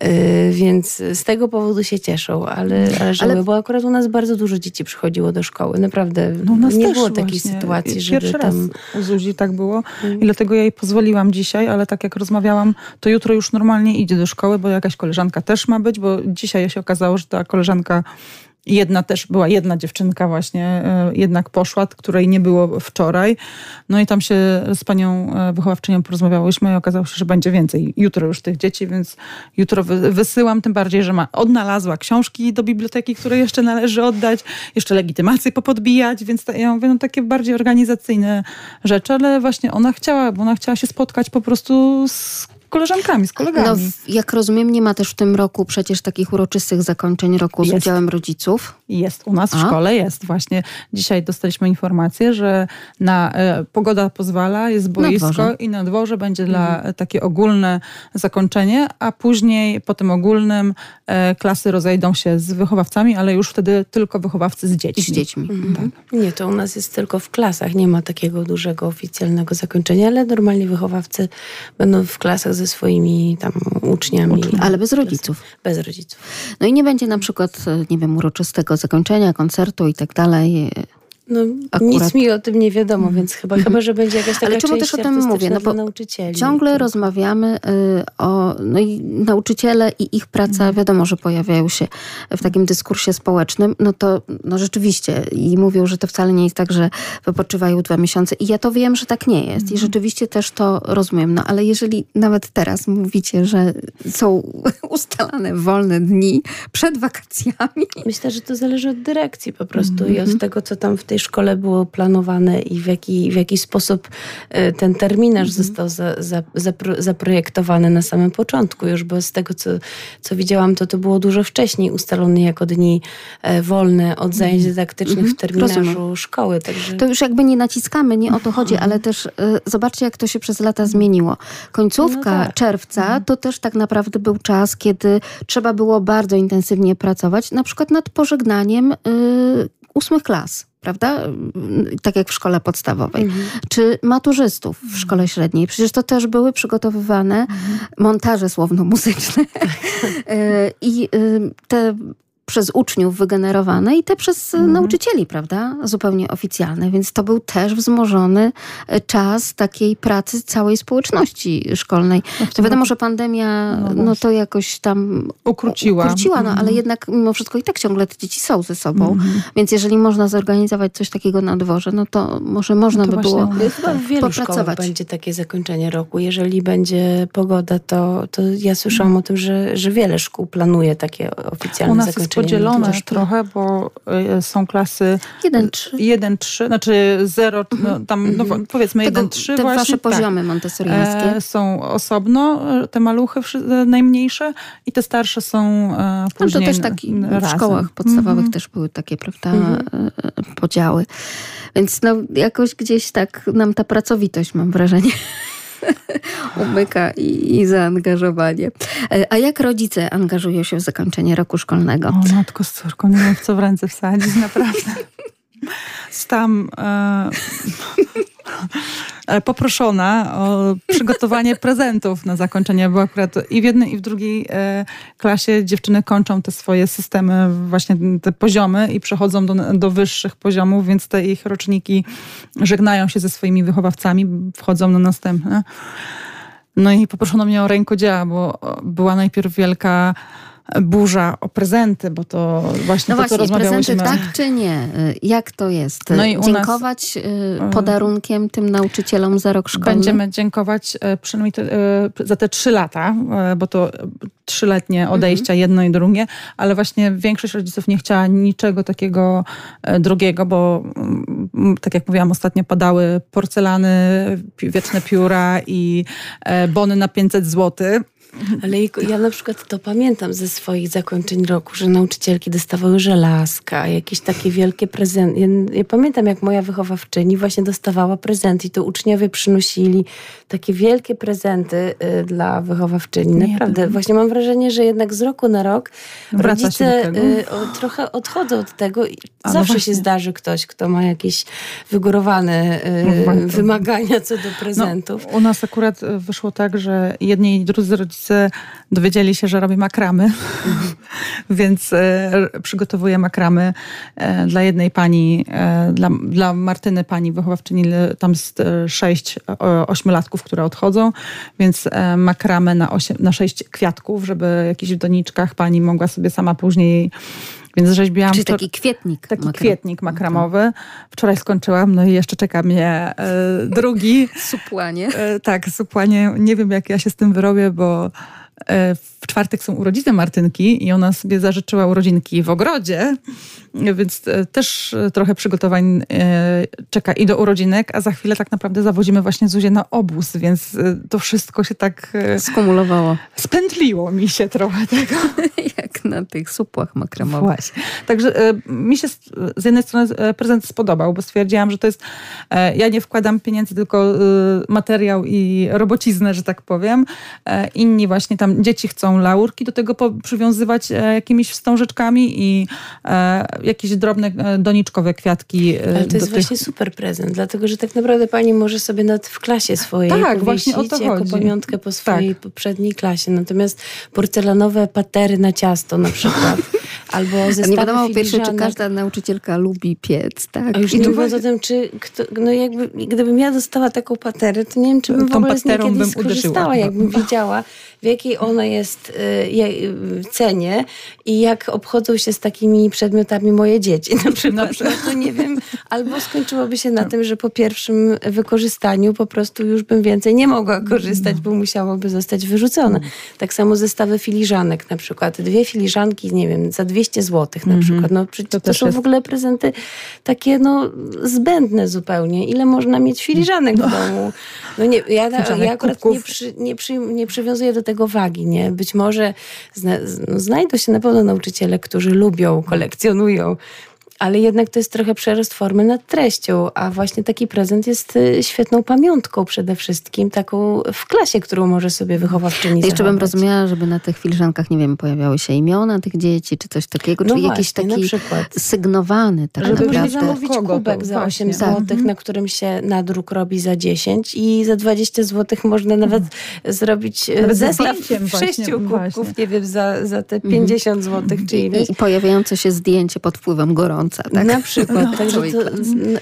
yy, więc z tego powodu się cieszą, ale, ale, ale... bo akurat u nas bardzo dużo dzieci przychodziło do szkoły, naprawdę no, nie było takiej sytuacji, żeby
Pierwszy
tam...
raz u Zuzi tak było i dlatego ja jej pozwoliłam dzisiaj, ale tak jak rozmawiałam, to jutro już normalnie idzie do szkoły, bo jakaś koleżanka też ma być, bo dzisiaj się okazało, że ta koleżanka Jedna też była jedna dziewczynka właśnie, e, jednak poszła, której nie było wczoraj. No i tam się z panią e, wychowawczynią porozmawiałyśmy i okazało się, że będzie więcej jutro już tych dzieci, więc jutro wysyłam, tym bardziej, że ma, odnalazła książki do biblioteki, które jeszcze należy oddać, jeszcze legitymację popodbijać, więc ja mówię, no takie bardziej organizacyjne rzeczy, ale właśnie ona chciała, bo ona chciała się spotkać po prostu z koleżankami, z kolegami. No,
jak rozumiem, nie ma też w tym roku przecież takich uroczystych zakończeń roku jest. z udziałem rodziców?
Jest, u nas w A? szkole jest właśnie. Dzisiaj dostaliśmy informację, że na e, pogoda pozwala, jest boisko na i na dworze będzie mhm. dla takie ogólne zakończenie, a później po tym ogólnym e, klasy rozejdą się z wychowawcami, ale już wtedy tylko wychowawcy z dziećmi.
Z dziećmi. Mhm.
Tak. Nie, to u nas jest tylko w klasach, nie ma takiego dużego oficjalnego zakończenia, ale normalnie wychowawcy będą w klasach ze swoimi tam uczniami. Uczniami.
Ale bez rodziców.
Bez rodziców.
No i nie będzie na przykład, nie wiem, uroczystego zakończenia, koncertu i tak dalej.
No, nic mi o tym nie wiadomo, mm. więc chyba, chyba, że będzie jakaś taka Ale czemu też o tym mówię? No bo nauczycieli.
Ciągle rozmawiamy y, o no i nauczyciele i ich praca, mm. wiadomo, że pojawiają się w takim dyskursie społecznym. No to no rzeczywiście i mówią, że to wcale nie jest tak, że wypoczywają dwa miesiące. I ja to wiem, że tak nie jest. Mm. I rzeczywiście też to rozumiem. No ale jeżeli nawet teraz mówicie, że są ustalane wolne dni przed wakacjami.
Myślę, że to zależy od dyrekcji po prostu i od mhm. tego, co tam w tej tej szkole było planowane i w jaki, w jaki sposób e, ten terminarz mhm. został za, za, zapro, zaprojektowany na samym początku już, bo z tego, co, co widziałam, to to było dużo wcześniej ustalone jako dni e, wolne od zajęć mhm. dydaktycznych mhm. w terminarzu Rozumiem. szkoły.
Także... To już jakby nie naciskamy, nie o to chodzi, ale też y, zobaczcie, jak to się przez lata zmieniło. Końcówka no tak. czerwca mhm. to też tak naprawdę był czas, kiedy trzeba było bardzo intensywnie pracować, na przykład nad pożegnaniem y, ósmych klas prawda? Tak jak w szkole podstawowej. Mhm. Czy maturzystów w szkole średniej. Przecież to też były przygotowywane montaże słowno-muzyczne. E, I y, te przez uczniów wygenerowane i te przez mhm. nauczycieli, prawda? Zupełnie oficjalne. Więc to był też wzmożony e, czas takiej pracy całej społeczności szkolnej. No wiadomo, że pandemia no, no, to jakoś tam
ukróciła,
ukróciła no, ale mhm. jednak mimo wszystko i tak ciągle te dzieci są ze sobą. Mhm. Więc jeżeli można zorganizować coś takiego na dworze, no to może można no to by było
Chyba w wielu popracować. będzie takie zakończenie roku. Jeżeli będzie pogoda, to, to ja słyszałam o tym, że, że wiele szkół planuje takie oficjalne zakończenie
podzielone trochę, bo y, są klasy 1-3, znaczy 0, no, mhm. tam no, mhm. powiedzmy 1-3
Te wasze tak. poziomy montessoriańskie.
E, są osobno, te maluchy e, najmniejsze i te starsze są e, później
no to też taki w szkołach podstawowych mm -hmm. też były takie, prawda, mm -hmm. podziały. Więc no jakoś gdzieś tak nam ta pracowitość, mam wrażenie, umyka i, i, zaangażowanie. E, a jak rodzice angażują się w zakończenie roku szkolnego?
O matko z córką, nie wiem w co w ręce wsadzić, naprawdę. Stam... E poproszona o przygotowanie prezentów na zakończenie, bo akurat i w jednej, i w drugiej e, klasie dziewczyny kończą te swoje systemy, właśnie te poziomy i przechodzą do, do wyższych poziomów, więc te ich roczniki żegnają się ze swoimi wychowawcami, wchodzą na następne. No i poproszono mnie o rękodzieła, bo była najpierw wielka burza o prezenty, bo to właśnie
no
to, właśnie,
co prezenty tak czy nie? Jak to jest? No i Dziękować nas, y, podarunkiem tym nauczycielom za rok szkolny?
Będziemy dziękować e, przynajmniej te, za te trzy lata, bo to trzyletnie odejścia mhm. jedno i drugie, ale właśnie większość rodziców nie chciała niczego takiego drugiego, bo mm, tak jak mówiłam, ostatnio padały porcelany, wieczne pióra i bony na 500 złotych.
Ale ja na przykład to pamiętam ze swoich zakończeń roku, że nauczycielki dostawały żelazka, jakieś takie wielkie prezenty. Ja, ja, pamiętam, jak moja wychowawczyni właśnie dostawała prezenty i to uczniowie przynosili takie wielkie prezenty y, dla wychowawczyni. Naprawdę. Nie, właśnie mam wrażenie, że jednak z roku na rok Wraca rodzice y, o, trochę odchodzą od tego. I no zawsze się zdarzy ktoś, kto ma jakieś wygórowane y, no wymagania co do prezentów.
No, u nas akurat wyszło tak, że jedni i drudzy rodzice rodzice dowiedzieli się, że robię makramy, więc e, przygotowuję makramy e, dla jednej pani, e, dla, dla Martyny, pani wychowawczyni, tam jest sześć ośmiolatków, które odchodzą, więc makramę na, osiem, na sześć kwiatków, żeby jakiś w doniczkach pani mogła sobie sama później więc rzeźbiłam.
Czyli taki kwietnik.
Taki makram. kwietnik makramowy. Wczoraj skończyłam, no i jeszcze czeka mnie e, drugi.
supłanie.
E, tak, supłanie. Nie wiem, jak ja się z tym wyrobię, bo e, w czwartek są urodziny Martynki i ona sobie zażyczyła urodzinki w ogrodzie, więc też trochę przygotowań czeka i do urodzinek, a za chwilę tak naprawdę zawodzimy właśnie Zuzię na obóz, więc to wszystko się tak...
Skumulowało.
Spętliło mi się trochę tego.
Jak na tych supłach makremowych.
Właśnie. Także mi się z jednej strony prezent spodobał, bo stwierdziłam, że to jest... Ja nie wkładam pieniędzy, tylko materiał i robociznę, że tak powiem. Inni właśnie tam dzieci chcą laurki do tego przywiązywać e, jakimiś wstążeczkami i e, jakieś drobne e, doniczkowe kwiatki.
Ale to jest tych... właśnie super prezent, dlatego że tak naprawdę pani może sobie nawet w klasie swojej tak, właśnie o to jako pamiątkę po swojej tak. poprzedniej klasie. Natomiast porcelanowe patery na ciasto na przykład. Albo zestawy
Nie wiadomo po pierwsze, czy każda nauczycielka lubi piec, tak?
A już nie mówiąc o tym, czy kto, no jakby, gdybym ja dostała taką paterę, to nie wiem, czy bym w ogóle z niej kiedyś skorzystała, jakbym wiedziała, w jakiej ona jest y, cenie i jak obchodzą się z takimi przedmiotami moje dzieci na przykład. No to nie wiem, albo skończyłoby się na tym, że po pierwszym wykorzystaniu po prostu już bym więcej nie mogła korzystać, bo musiałoby zostać wyrzucone. Tak samo zestawy filiżanek na przykład. Dwie filiżanki, nie wiem, za 200 zł na mhm. przykład. No, to, to są jest... w ogóle prezenty takie no, zbędne zupełnie. Ile można mieć filiżanek w no. domu? No nie, ja, ja akurat nie, przy, nie, przy, nie przywiązuję do tego wagi, nie? Być może zna, no, znajdą się na pewno nauczyciele, którzy lubią, kolekcjonują ale jednak to jest trochę przerost formy nad treścią, a właśnie taki prezent jest y, świetną pamiątką przede wszystkim, taką w klasie, którą może sobie wychowawczyni
Jeszcze bym rozumiała, żeby na tych filiżankach, nie wiem, pojawiały się imiona tych dzieci, czy coś takiego, no czyli właśnie, jakiś taki sygnowany tak
żeby naprawdę. Żeby zamówić kubek za 8 zł, tak. na którym się nadruk robi za 10 i za 20 zł można nawet mhm. zrobić y, nawet zestaw sześciu kubków, nie wiem, za, za te 50 mhm. zł, czy
I, I pojawiające się zdjęcie pod wpływem gorąca tak?
Na przykład. No, także to,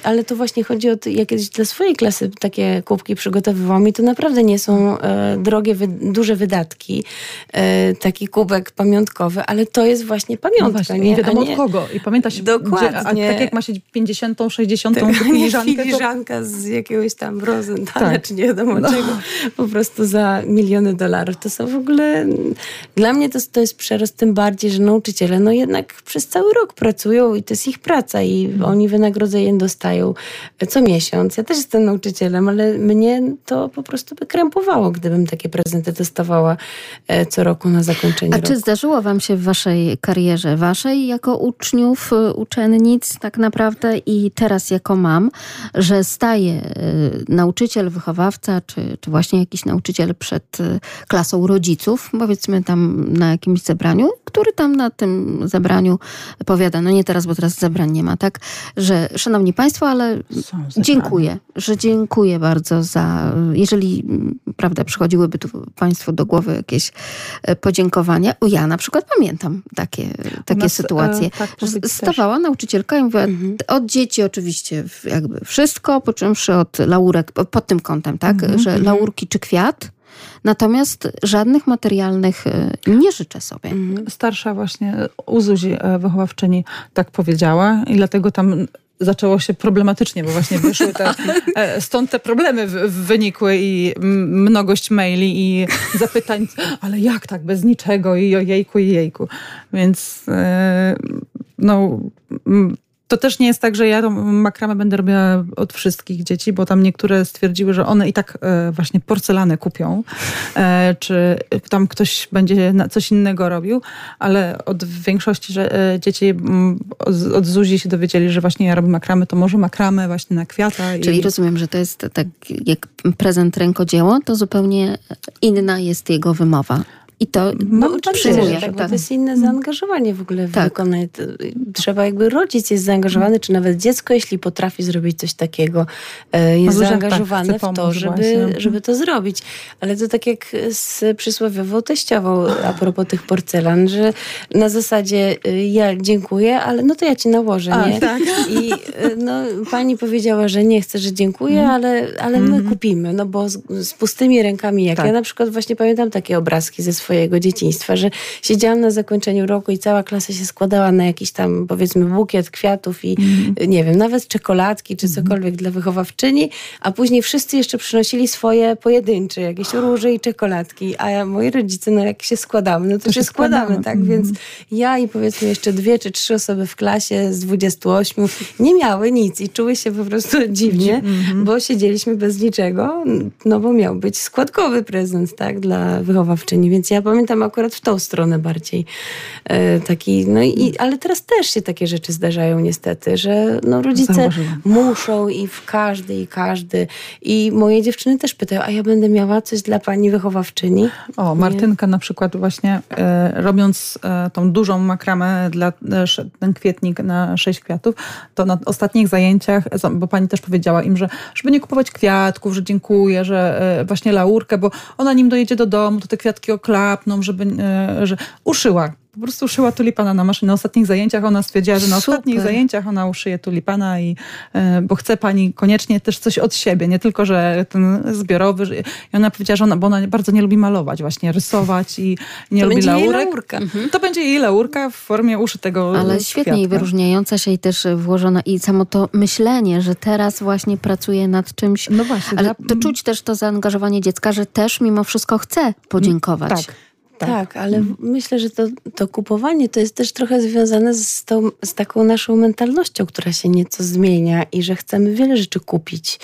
ale to właśnie chodzi o to, ja kiedyś dla swojej klasy takie kubki przygotowywałam i to naprawdę nie są e, drogie, wy, duże wydatki. E, taki kubek pamiątkowy, ale to jest właśnie pamiątka. No właśnie, nie?
wiadomo nie... od kogo. I pamięta się, Dokładnie. Gdzie, a tak jak ma się 50, 60 tak, filiżankę.
Filiżanka to... z jakiegoś tam Rosenthala, tak. czy nie wiadomo no. czego. Po prostu za miliony dolarów. To są w ogóle... Dla mnie to, to jest przerost, tym bardziej, że nauczyciele no jednak przez cały rok pracują i to jest ich praca i oni wynagrodzenie dostają co miesiąc. Ja też jestem nauczycielem, ale mnie to po prostu by krępowało, gdybym takie prezenty dostawała e, co roku na zakończenie
A
roku.
czy zdarzyło wam się w waszej karierze, waszej jako uczniów, e, uczennic tak naprawdę i teraz jako mam, że staje e, nauczyciel, wychowawca, czy, czy właśnie jakiś nauczyciel przed klasą rodziców, powiedzmy tam na jakimś zebraniu, który tam na tym zebraniu powiada, no nie teraz, bo teraz zebrań nie ma, tak? Że szanowni państwo, ale dziękuję, że dziękuję bardzo za, jeżeli, prawda, przychodziłyby tu państwu do głowy jakieś e, podziękowania. O, ja na przykład pamiętam takie, takie nas, e, sytuacje. E, tak, Stawała też. nauczycielka i mówiła, mhm. od dzieci oczywiście jakby wszystko, począwszy od laurek, pod tym kątem, tak? Mhm. Że mhm. laurki czy kwiat, Natomiast żadnych materialnych e, nie życzę sobie. Mhm.
Starsza właśnie u Zuzi e, wychowawczyni tak powiedziała i dlatego tam zaczęło się problematycznie, bo właśnie wyszły te, e, stąd te problemy wynikły i mnogość maili i zapytań, ale jak tak, bez niczego i o jejku i jejku. Więc no to też nie jest tak, że ja tą makramę będę robiła od wszystkich dzieci, bo tam niektóre stwierdziły, że one i tak e, właśnie porcelanę kupią, e, czy tam ktoś będzie coś innego robił, ale od większości że e, dzieci od Zuzi się dowiedzieli, że właśnie ja robię makramy, to może makramę właśnie na kwiata.
Czyli i... rozumiem, że to jest tak jak prezent rękodzieło, to zupełnie inna jest jego wymowa. I to no, no przyjmuję.
Tak, tak. to jest inne zaangażowanie w ogóle w tak. wykonanie. Trzeba jakby rodzic jest zaangażowany, czy nawet dziecko, jeśli potrafi zrobić coś takiego, e, jest no, zaangażowane tak, w to, żeby, żeby to zrobić. Ale to tak jak z przysłowiową teściową a propos tych porcelan, że na zasadzie e, ja dziękuję, ale no to ja ci nałożę, a, nie? Tak. I e, no, pani powiedziała, że nie chce, że dziękuję, mm. ale, ale my mhm. kupimy, no bo z, z pustymi rękami jak tak. ja na przykład właśnie pamiętam takie obrazki ze swoich swojego dzieciństwa, że siedziałam na zakończeniu roku i cała klasa się składała na jakiś tam powiedzmy bukiet kwiatów i mm. nie wiem, nawet czekoladki czy mhm. cokolwiek mm. dla wychowawczyni, a później wszyscy jeszcze przynosili swoje pojedyncze, jakieś róże i czekoladki, a moi rodzice, no jak się składamy, no to, to się składamy, składamy tak? Mm. Więc ja i powiedzmy jeszcze dwie czy trzy osoby w klasie z 28 nie miały nic i czuły się po prostu dziwnie, mm-hmm. bo siedzieliśmy bez niczego, no bo miał być składkowy prezent, tak, dla wychowawczyni, więc ja pamiętam akurat w tą stronę bardziej e, taki, no i, ale teraz też się takie rzeczy zdarzają niestety, że no rodzice Zauważyłam. muszą i w każdy i każdy i moje dziewczyny też pytają, a ja będę miała coś dla pani wychowawczyni?
O, Martynka Nie. na przykład właśnie e, robiąc e, tą dużą makramę dla e, ten kwietnik na sześć kwiatów, to na ostatnich zajęciach, bo pani też powiedziała im, że żeby nie kupować kwiatków, że dziękuję, że e, właśnie laurkę, bo ona nim dojedzie do domu, to te kwiatki oklapną, żeby, e, że uszyła po prostu uszyła tulipana na maszynie. Na ostatnich zajęciach ona stwierdziła, że na Super. ostatnich zajęciach ona uszyje tulipana i bo chce pani koniecznie też coś od siebie, nie tylko, że ten zbiorowy. I ona powiedziała, że ona, bo ona bardzo nie lubi malować, właśnie rysować i nie
to
lubi
będzie
laurek.
Jej laurka. Mhm.
To będzie jej laurka w formie uszytego
Ale świetnie i wyróżniająca się i też włożona i samo to myślenie, że teraz właśnie pracuje nad czymś. No właśnie. Ale to czuć też to zaangażowanie dziecka, że też mimo wszystko chce podziękować.
Tak. Tak, tak ale mhm. myślę, że to, to kupowanie to jest też trochę związane z, tą, z taką naszą mentalnością, która się nieco zmienia i że chcemy wiele rzeczy kupić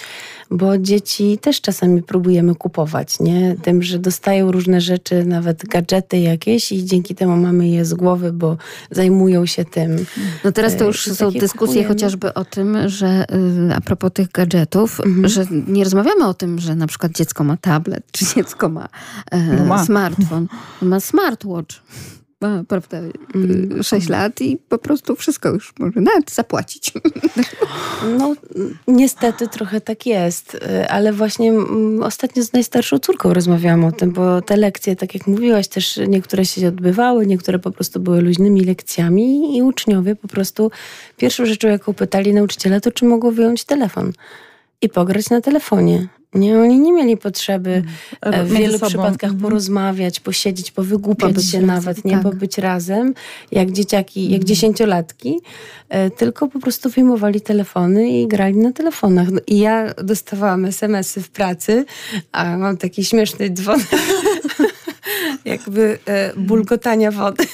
bo dzieci też czasami próbujemy kupować, nie? Tym, że dostają różne rzeczy, nawet gadżety jakieś i dzięki temu mamy je z głowy, bo zajmują się tym.
No teraz to już są dyskusje kupujemy. chociażby o tym, że y, a propos tych gadżetów, mhm. że nie rozmawiamy o tym, że na przykład dziecko ma tablet, czy dziecko ma, e, no ma. smartfon, ma smartwatch ma, prawda, 6 mm. lat i po prostu wszystko już może nawet zapłacić.
No, niestety trochę tak jest, ale właśnie ostatnio z najstarszą córką rozmawiałam o tym, bo te lekcje, tak jak mówiłaś, też niektóre się odbywały, niektóre po prostu były luźnymi lekcjami i uczniowie po prostu pierwszą rzeczą, jaką pytali nauczyciela, to czy mogą wyjąć telefon i pograć na telefonie. Nie, oni nie mieli potrzeby mm. w wielu sobą. przypadkach mm. porozmawiać, posiedzieć, powygłupiać pobyć się razem, nawet, nie, tak. pobyć razem, jak dzieciaki, jak mm. dziesięciolatki, e, tylko po prostu wyjmowali telefony i grali na telefonach. No, I ja dostawałam SMS-y w pracy, a mam taki śmieszny dzwon, jakby e, bulgotania wody.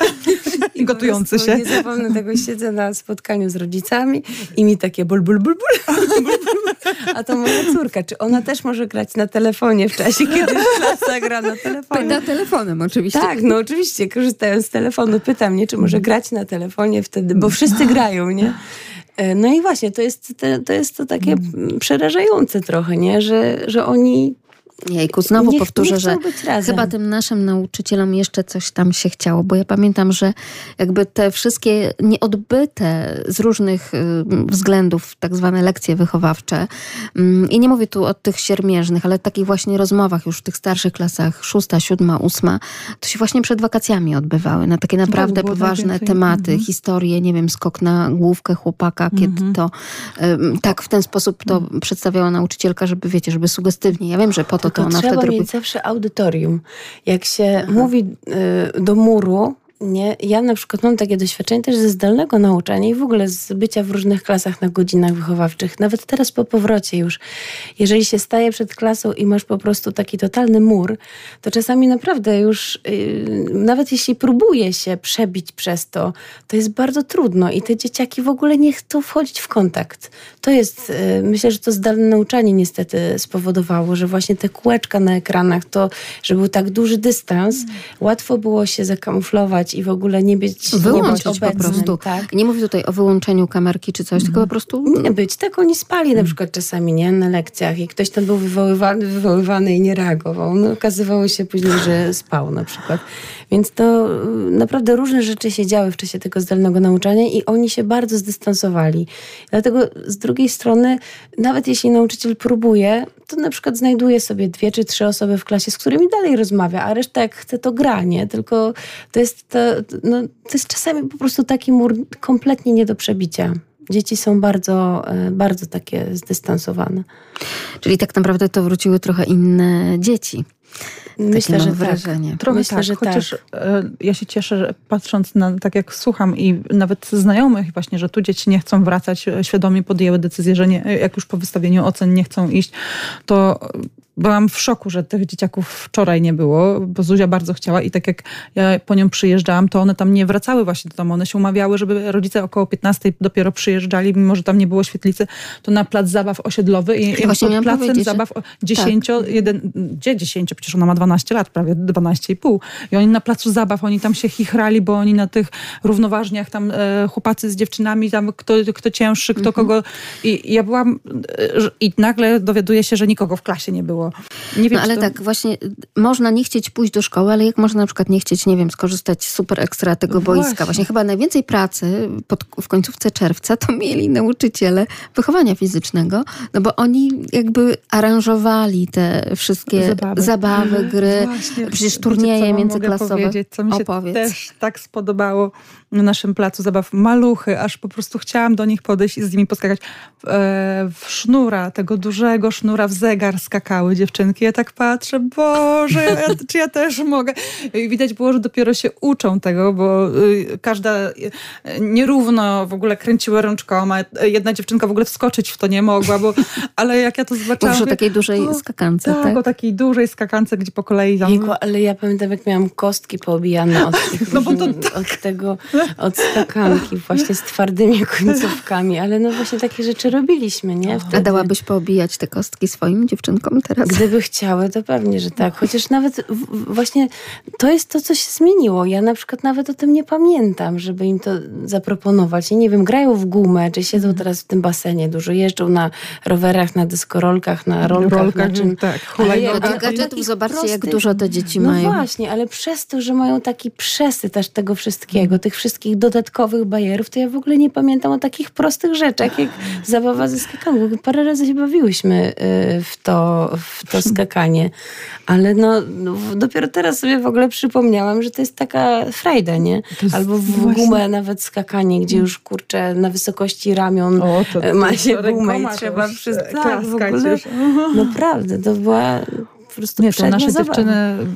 I gotujący się.
Nie zapomnę tego, siedzę na spotkaniu z rodzicami i mi takie bul, bul, bul, bul. A to moja córka, czy ona też może grać na telefonie w czasie, kiedy klasa gra na telefonie?
Na telefonem oczywiście.
Tak, no oczywiście, korzystając z telefonu, pyta mnie, czy może grać na telefonie wtedy, bo wszyscy grają, nie? E, no i właśnie, to jest, to jest to takie przerażające trochę, nie? Że, że oni
Jejku, znowu nie, powtórzę, nie że chyba tym naszym nauczycielom jeszcze coś tam się chciało, bo ja pamiętam, że jakby te wszystkie nieodbyte z różnych y, względów tak zwane lekcje wychowawcze mm, i nie mówię tu o tych siermierznych, ale takich właśnie rozmowach już w tych starszych klasach, szósta, siódma, ósma, to się właśnie przed wakacjami odbywały, na takie naprawdę poważne tematy, mhm. historie, nie wiem, skok na główkę chłopaka, kiedy mhm. to tak w ten sposób to mhm. przedstawiała nauczycielka, żeby wiecie, żeby sugestywnie. Ja wiem, że po to
to, to ona trzeba wtedy mieć zawsze audytorium. Jak się Aha. mówi y, do muru, nie? Ja na przykład mam takie doświadczenie też ze zdalnego nauczania i w ogóle z bycia w różnych klasach na godzinach wychowawczych. Nawet teraz po powrocie już. Jeżeli się staje przed klasą i masz po prostu taki totalny mur, to czasami naprawdę już, yy, nawet jeśli próbuje się przebić przez to, to jest bardzo trudno i te dzieciaki w ogóle nie chcą wchodzić w kontakt. To jest, yy, myślę, że to zdalne nauczanie niestety spowodowało, że właśnie te kółeczka na ekranach, to, że był tak duży dystans, mm. łatwo było się zakamuflować i w ogóle nie być,
Wyłączyć
nie być obecnym,
po prostu.
Tak?
Nie mówię tutaj o wyłączeniu kamerki czy coś, mm. tylko po prostu...
Nie być. Tak oni spali na przykład czasami, nie? Na lekcjach i ktoś tam był wywoływany, wywoływany i nie reagował. No, okazywało się później, że spał na przykład. Więc to y, naprawdę różne rzeczy się działy w czasie tego zdalnego nauczania i oni się bardzo zdystansowali. Dlatego z drugiej strony, nawet jeśli nauczyciel próbuje, to na przykład znajduje sobie dwie czy trzy osoby w klasie, z którymi dalej rozmawia, a reszta jak chce, to gra, nie? Tylko to jest, to, no, to jest czasami po prostu taki mur kompletnie nie do przebicia dzieci są bardzo, e, bardzo takie zdystansowane.
Czyli tak naprawdę to wróciły trochę inne dzieci. Myślę, że wrażenie.
Tak. Trochę
Myślę,
tak,
że
chociaż
tak.
e, ja się cieszę, że patrząc na, tak jak słucham i nawet znajomych właśnie, że tu dzieci nie chcą wracać, e, świadomie podjęły decyzję, że nie, jak już po wystawieniu ocen nie chcą iść, to byłam w szoku, że tych dzieciaków wczoraj nie było, bo Zuzia bardzo chciała i tak jak ja po nią przyjeżdżałam, to one tam nie wracały właśnie do domu. One się umawiały, żeby rodzice około 15 dopiero przyjeżdżali, mimo że tam nie było świetlicy, to na plac zabaw osiedlowy i, i
Właśnie
pod placem zabaw 10, jeden, gdzie 10, przecież ona ma 12 lat, prawie 12,5. I oni na placu zabaw, oni tam się chichrali, bo oni na tych równoważniach tam e, chłopacy z dziewczynami, tam kto, kto cięższy,
Mhm.
kto kogo. I, ja byłam e, i nagle dowiaduję się, że nikogo w klasie nie było. Wiem,
No ale
to...
tak, właśnie y, można nie chcieć pójść do szkoły, ale jak można na przykład nie chcieć, nie wiem, skorzystać super ekstra tego boiska.
Właśnie.
Właśnie chyba najwięcej pracy pod, w końcówce czerwca to mieli nauczyciele wychowania fizycznego, no bo oni jakby aranżowali te wszystkie
Zabawy.
zabawy, gry,
Właśnie,
przecież
wiecie,
turnieje
mogę
międzyklasowe.
powiedzieć, co mi się
Opowiedz.
też tak spodobało na naszym placu zabaw. Maluchy, aż po prostu chciałam do nich podejść i z nimi poskakać. W, e, w sznura, tego dużego sznura w zegar skakały dziewczynki. Ja tak patrzę, Boże, ja, czy ja też mogę? I widać było, że dopiero się uczą tego, bo y, każda y, nierówno w ogóle kręciła rączkoma. Jedna dziewczynka w ogóle wskoczyć w to nie mogła, bo, ale jak ja to zobaczyłam...
Mówisz o takiej dużej
o,
skakance,
tak,
tak?
o takiej dużej skakance, gdzie po kolei tam...
Jejku, ale ja pamiętam, jak miałam kostki poobijane od, tych,
No bo to
od tego, od skakanki właśnie z twardymi końcówkami, ale no właśnie takie rzeczy robiliśmy, nie?
A
Wtedy.
dałabyś poobijać te kostki swoim dziewczynkom teraz?
Gdyby chciały, to pewnie, że tak. Chociaż nawet właśnie to jest to, co się zmieniło. Ja na przykład nawet o tym nie pamiętam, żeby im to zaproponować. I nie wiem, grają w gumę, czy siedzą teraz w tym basenie dużo, jeżdżą na rowerach, na deskorolkach, na rolkach,
rolkach,
na czym...
tak,
Ale
Do
ja-
hulajnogach.
ale
gadżetów zobaczcie, jak dużo te dzieci
no
mają.
właśnie, ale przez to, że mają taki przesyt też tego wszystkiego, tych wszystkich dodatkowych bajerów, to ja w ogóle nie pamiętam o takich prostych rzeczach, jak zabawa ze skakanką. Parę razy się bawiłyśmy y, w to, w to skakanie, ale no, no dopiero teraz sobie w ogóle przypomniałam, że to jest taka frajda, nie?
To
Albo w
właśnie-
gumę nawet skakanie, gdzie już kurczę na wysokości ramion
O, to-
e, ma
to
się gumę i
to
trzeba
e,
Tak, w ogóle
już.
naprawdę, to była po prostu
Nie, to nasze dziewczyny, e,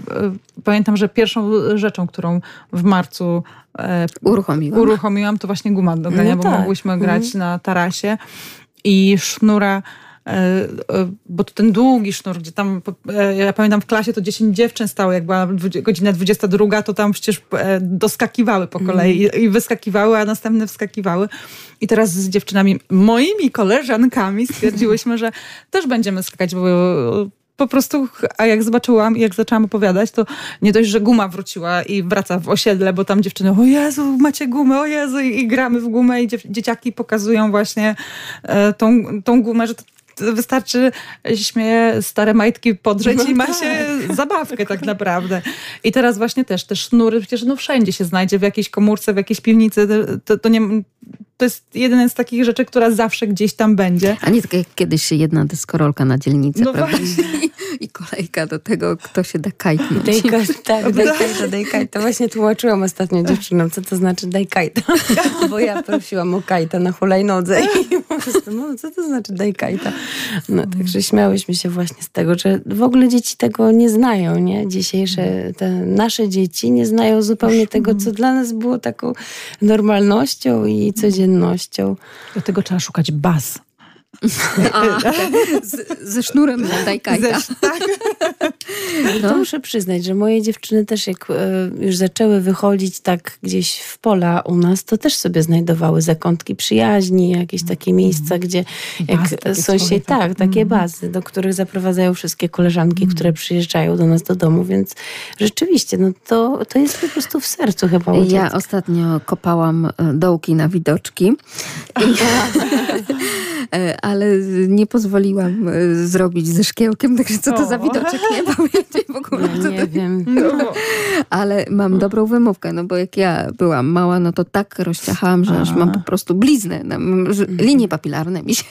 pamiętam, że pierwszą rzeczą, którą w marcu e,
Uruchomiłam.
uruchomiłam, to właśnie guma do grania,
No
bo
tak.
mogłyśmy grać na tarasie i sznura e, e, bo to ten długi sznur, gdzie tam, e, ja pamiętam w klasie to 10 dziewczyn stało, jak była godzina 22, to tam przecież e, doskakiwały po kolei i- i wyskakiwały, a następne wskakiwały. I teraz z dziewczynami, moimi koleżankami stwierdziłyśmy, że też będziemy skakać, bo po prostu, a jak zobaczyłam i jak zaczęłam opowiadać, to nie dość, że guma wróciła i wraca w osiedle, bo tam dziewczyny, o Jezu, macie gumę, o Jezu, i, i gramy w gumę i dzieciaki pokazują właśnie e, tą, tą gumę, że to wystarczy, się śmieje, stare majtki podrzeć i ma się zabawkę tak naprawdę. I teraz właśnie też te sznury, przecież no wszędzie się znajdzie, w jakiejś komórce, w jakiejś piwnicy, to, to, nie, to jest jeden z takich rzeczy, która zawsze gdzieś tam będzie.
A nie tak jak kiedyś jedna deskorolka na dzielnicę,
No
prawda?
właśnie.
I kolejka do tego, kto się da kajtnąć.
Daj kaj- tak, daj kajta, daj kajta. Właśnie tłumaczyłam ostatnio dziewczynom, co to znaczy daj kajta. Bo ja prosiłam o kajta na hulajnodze i po prostu, no, co to znaczy daj kajta? No, także śmiałyśmy się właśnie z tego, że w ogóle dzieci tego nie znają, nie? Dzisiejsze, te nasze dzieci nie znają zupełnie tego, co dla nas było taką normalnością i codziennością.
Do tego trzeba szukać baz.
A, z, ze sznurem na daj kajta.
No. To muszę przyznać, że moje dziewczyny też jak e, już zaczęły wychodzić tak gdzieś w pola u nas, to też sobie znajdowały zakątki przyjaźni, jakieś takie miejsca, gdzie jak
Bazy swoje, tak.
tak, takie bazy, do których zaprowadzają wszystkie koleżanki, które przyjeżdżają do nas do domu, więc rzeczywiście, no to, to jest po prostu w sercu chyba u
Ja ostatnio kopałam e, dołki na widoczki, I, ale nie pozwoliłam e, zrobić ze szkiełkiem, także co to za
O.
widoczek, nie pamiętam w ogóle.
Ja nie wiem.
No,
Ale mam dobrą wymówkę, no bo jak ja byłam mała, no to tak rozciachałam, że aż
A.
mam po prostu bliznę. No, m, że linie papilarne mi się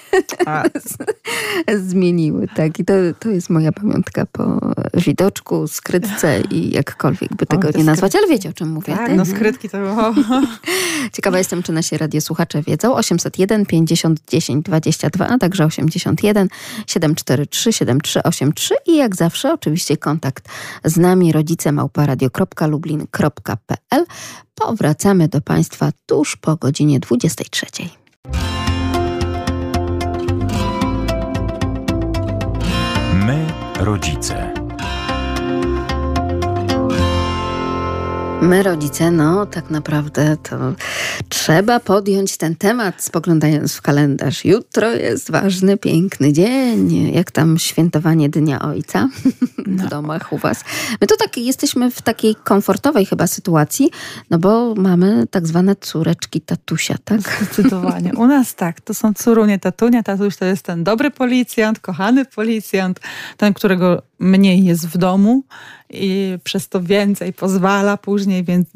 zmieniły, tak. I to, to jest moja pamiątka po widoczku, skrytce i jakkolwiek by tego
te
nie nazwać, ale wiecie o czym mówię.
tak,
tak?
no skrytki to... O,
Ciekawa jestem, czy nasi radiosłuchacze wiedzą. 801 50 10 20 22, a także 81 743 7383 i jak zawsze oczywiście kontakt z nami rodzice małparadio.lublin.pl. Powracamy do Państwa tuż po godzinie 23.
My, rodzice.
My, rodzice, no tak naprawdę to trzeba podjąć ten temat, spoglądając w kalendarz. Jutro jest ważny, piękny dzień. Jak tam świętowanie Dnia Ojca w domach u Was? My to tak jesteśmy w takiej komfortowej chyba sytuacji, no bo mamy tak zwane córeczki tatusia, tak?
Zdecydowanie. U nas tak, to są córunie tatunia. Tatuś to jest ten dobry policjant, kochany policjant, ten, którego mniej jest w domu i przez to więcej pozwala później, więc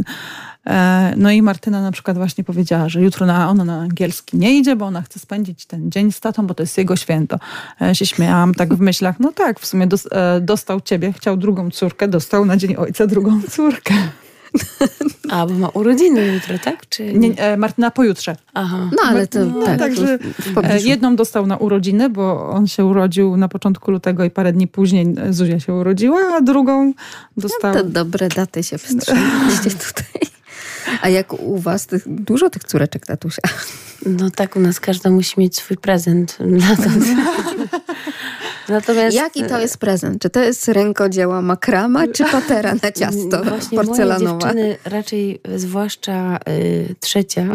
e, no i Martyna na przykład właśnie powiedziała, że jutro na, ona na angielski nie idzie, bo ona chce spędzić ten dzień z tatą, bo to jest jego święto. Ja się śmiałam tak w myślach, no tak, w sumie e, dostał ciebie, chciał drugą córkę, dostał na dzień ojca drugą córkę.
A, bo ma urodziny jutro, tak? Czy
nie? nie e, Martyna pojutrze.
Aha. No ale to no, tak.
Także jedną dostał na urodziny, bo on się urodził na początku lutego i parę dni później Zuzia się urodziła, a drugą dostał...
No to dobre daty się wstrzymaliście tutaj. A jak u was tych, dużo tych córeczek tatusia?
No tak, u nas każda musi mieć swój prezent.
Natomiast... Jaki to jest prezent? Czy to jest rękodzieła makrama, czy patera na ciasto
Właśnie
porcelanowa?
Moje dziewczyny raczej, zwłaszcza y, trzecia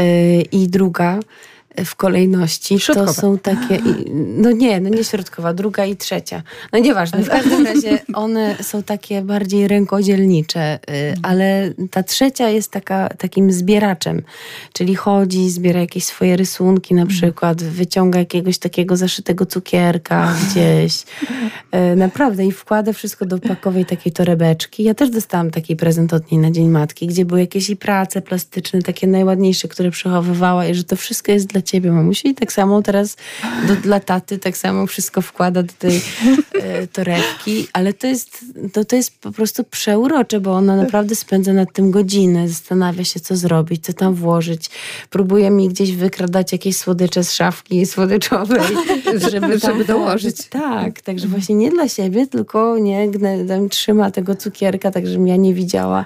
y, i druga, w kolejności.
Środkowa.
To są takie, no nie, no nie środkowa, druga i trzecia. No nieważne, w każdym razie one są takie bardziej rękodzielnicze, y, ale ta trzecia jest taka, takim zbieraczem, czyli chodzi, zbiera jakieś swoje rysunki na przykład, wyciąga jakiegoś takiego zaszytego cukierka gdzieś. Y, naprawdę i wkłada wszystko do pakowej takiej torebeczki. Ja też dostałam taki prezent od niej na Dzień Matki, gdzie były jakieś i prace plastyczne, takie najładniejsze, które przechowywała i że to wszystko jest dla ciebie, mamusi. I tak samo teraz do, dla taty tak samo wszystko wkłada do tej e, torebki, ale to jest, to, to jest po prostu przeurocze, bo ona naprawdę spędza nad tym godziny, zastanawia się, co zrobić, co tam włożyć. Próbuje mi gdzieś wykradać jakieś słodycze z szafki słodyczowej, żeby, żeby dołożyć. Tak, także właśnie nie dla siebie, tylko nie, tam trzyma tego cukierka, tak żebym ja nie widziała,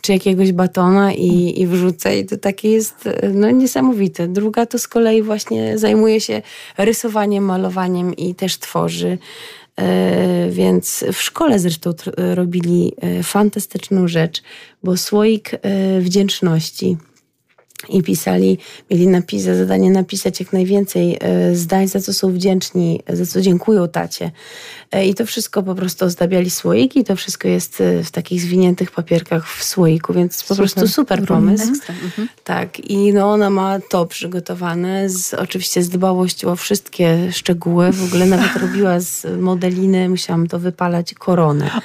czy jakiegoś batona i, i wrzucę. I to takie jest no, niesamowite. Druga to z kolei właśnie zajmuje się rysowaniem, malowaniem i też tworzy. E, więc w szkole zresztą robili e, fantastyczną rzecz, bo słoik e, wdzięczności i pisali, mieli napis, za zadanie napisać jak najwięcej zdań, za co są wdzięczni, za co dziękują tacie. I to wszystko po prostu ozdabiali słoiki, to wszystko jest w takich zwiniętych papierkach w słoiku, więc super. po prostu super pomysł. Mhm. Tak, i no ona ma to przygotowane, z, oczywiście z dbałością o wszystkie szczegóły, w ogóle nawet robiła z modeliny, musiałam to wypalać, koronę.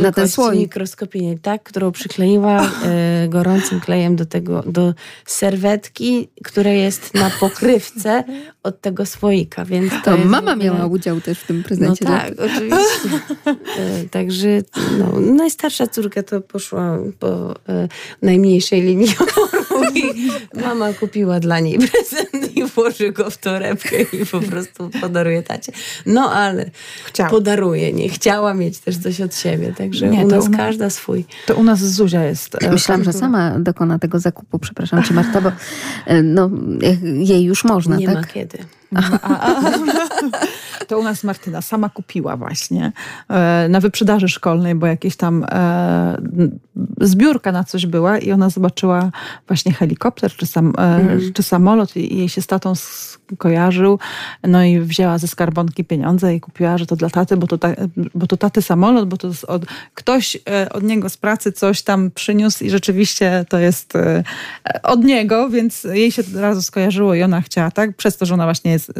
Na ten słoik.
mikroskopijnej, tak, którą przykleiła e, gorącym klejem do tego, do serwetki, która jest na pokrywce od tego słoika, więc to,
to mama ogóle... miała udział też w tym prezencie.
No tak, oczywiście. E, także no, najstarsza córka to poszła po e, najmniejszej linii oporu i mama kupiła dla niej prezent i włoży go w torebkę i po prostu podaruje tacie. No ale chciała. podaruje, nie chciała mieć też coś od siebie, także nie, u nas każda swój.
To u nas Zuzia jest.
E, Myślałam, że sama dokona tego zakupu, przepraszam cię Marta, bo no, jej już można,
nie
tak?
Nie ma kiedy.
A, a, a, to u nas Martyna sama kupiła właśnie e, na wyprzedaży szkolnej, bo jakieś tam e, zbiórka na coś była i ona zobaczyła właśnie helikopter czy, sam, e, mm. czy samolot i jej się z tatą kojarzył. No i wzięła ze skarbonki pieniądze i kupiła, że to dla taty, bo to, ta, bo to taty samolot, bo to od, ktoś e, od niego z pracy coś tam przyniósł i rzeczywiście to jest e, od niego, więc jej się od razu skojarzyło i ona chciała, tak? Przez to, że ona właśnie jest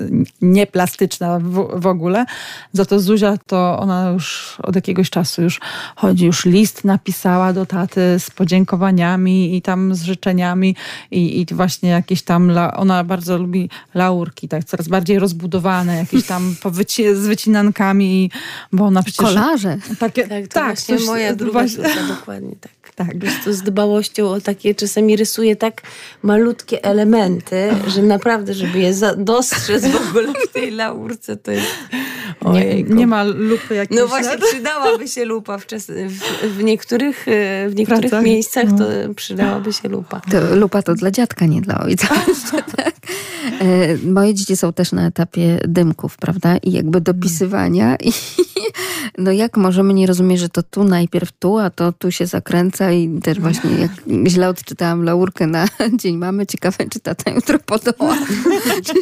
nieplastyczna w, w ogóle. Za to Zuzia to ona już od jakiegoś czasu już chodzi, już list napisała do taty z podziękowaniami i tam z życzeniami i, i właśnie jakieś tam, ona bardzo lubi laurki, tak coraz bardziej rozbudowane, jakieś tam powyci- z wycinankami, bo ona przecież...
Kolarze.
Takie,
Tak, to właśnie
coś-
moja druga
właśnie-
dokładnie tak.
Tak.
Po z dbałością o takie, czasami rysuje tak malutkie elementy, że naprawdę, żeby je za- dostrzec w ogóle w tej laurce, to jest...
Nie,
Ojejku.
nie ma lupy jakiejś.
No właśnie, przydałaby się lupa w, czas, w, w niektórych, e, w niektórych
Pracach?
miejscach,
No.
to przydałaby się lupa.
To lupa to dla dziadka, nie dla ojca. tak. E, Moje dzieci są też na etapie dymków, prawda? I jakby dopisywania. I no jak możemy nie rozumieć, że to tu najpierw tu, a to tu się zakręca i też właśnie jak źle odczytałam laurkę na Dzień Mamy, ciekawe czy tata jutro podoła. czy,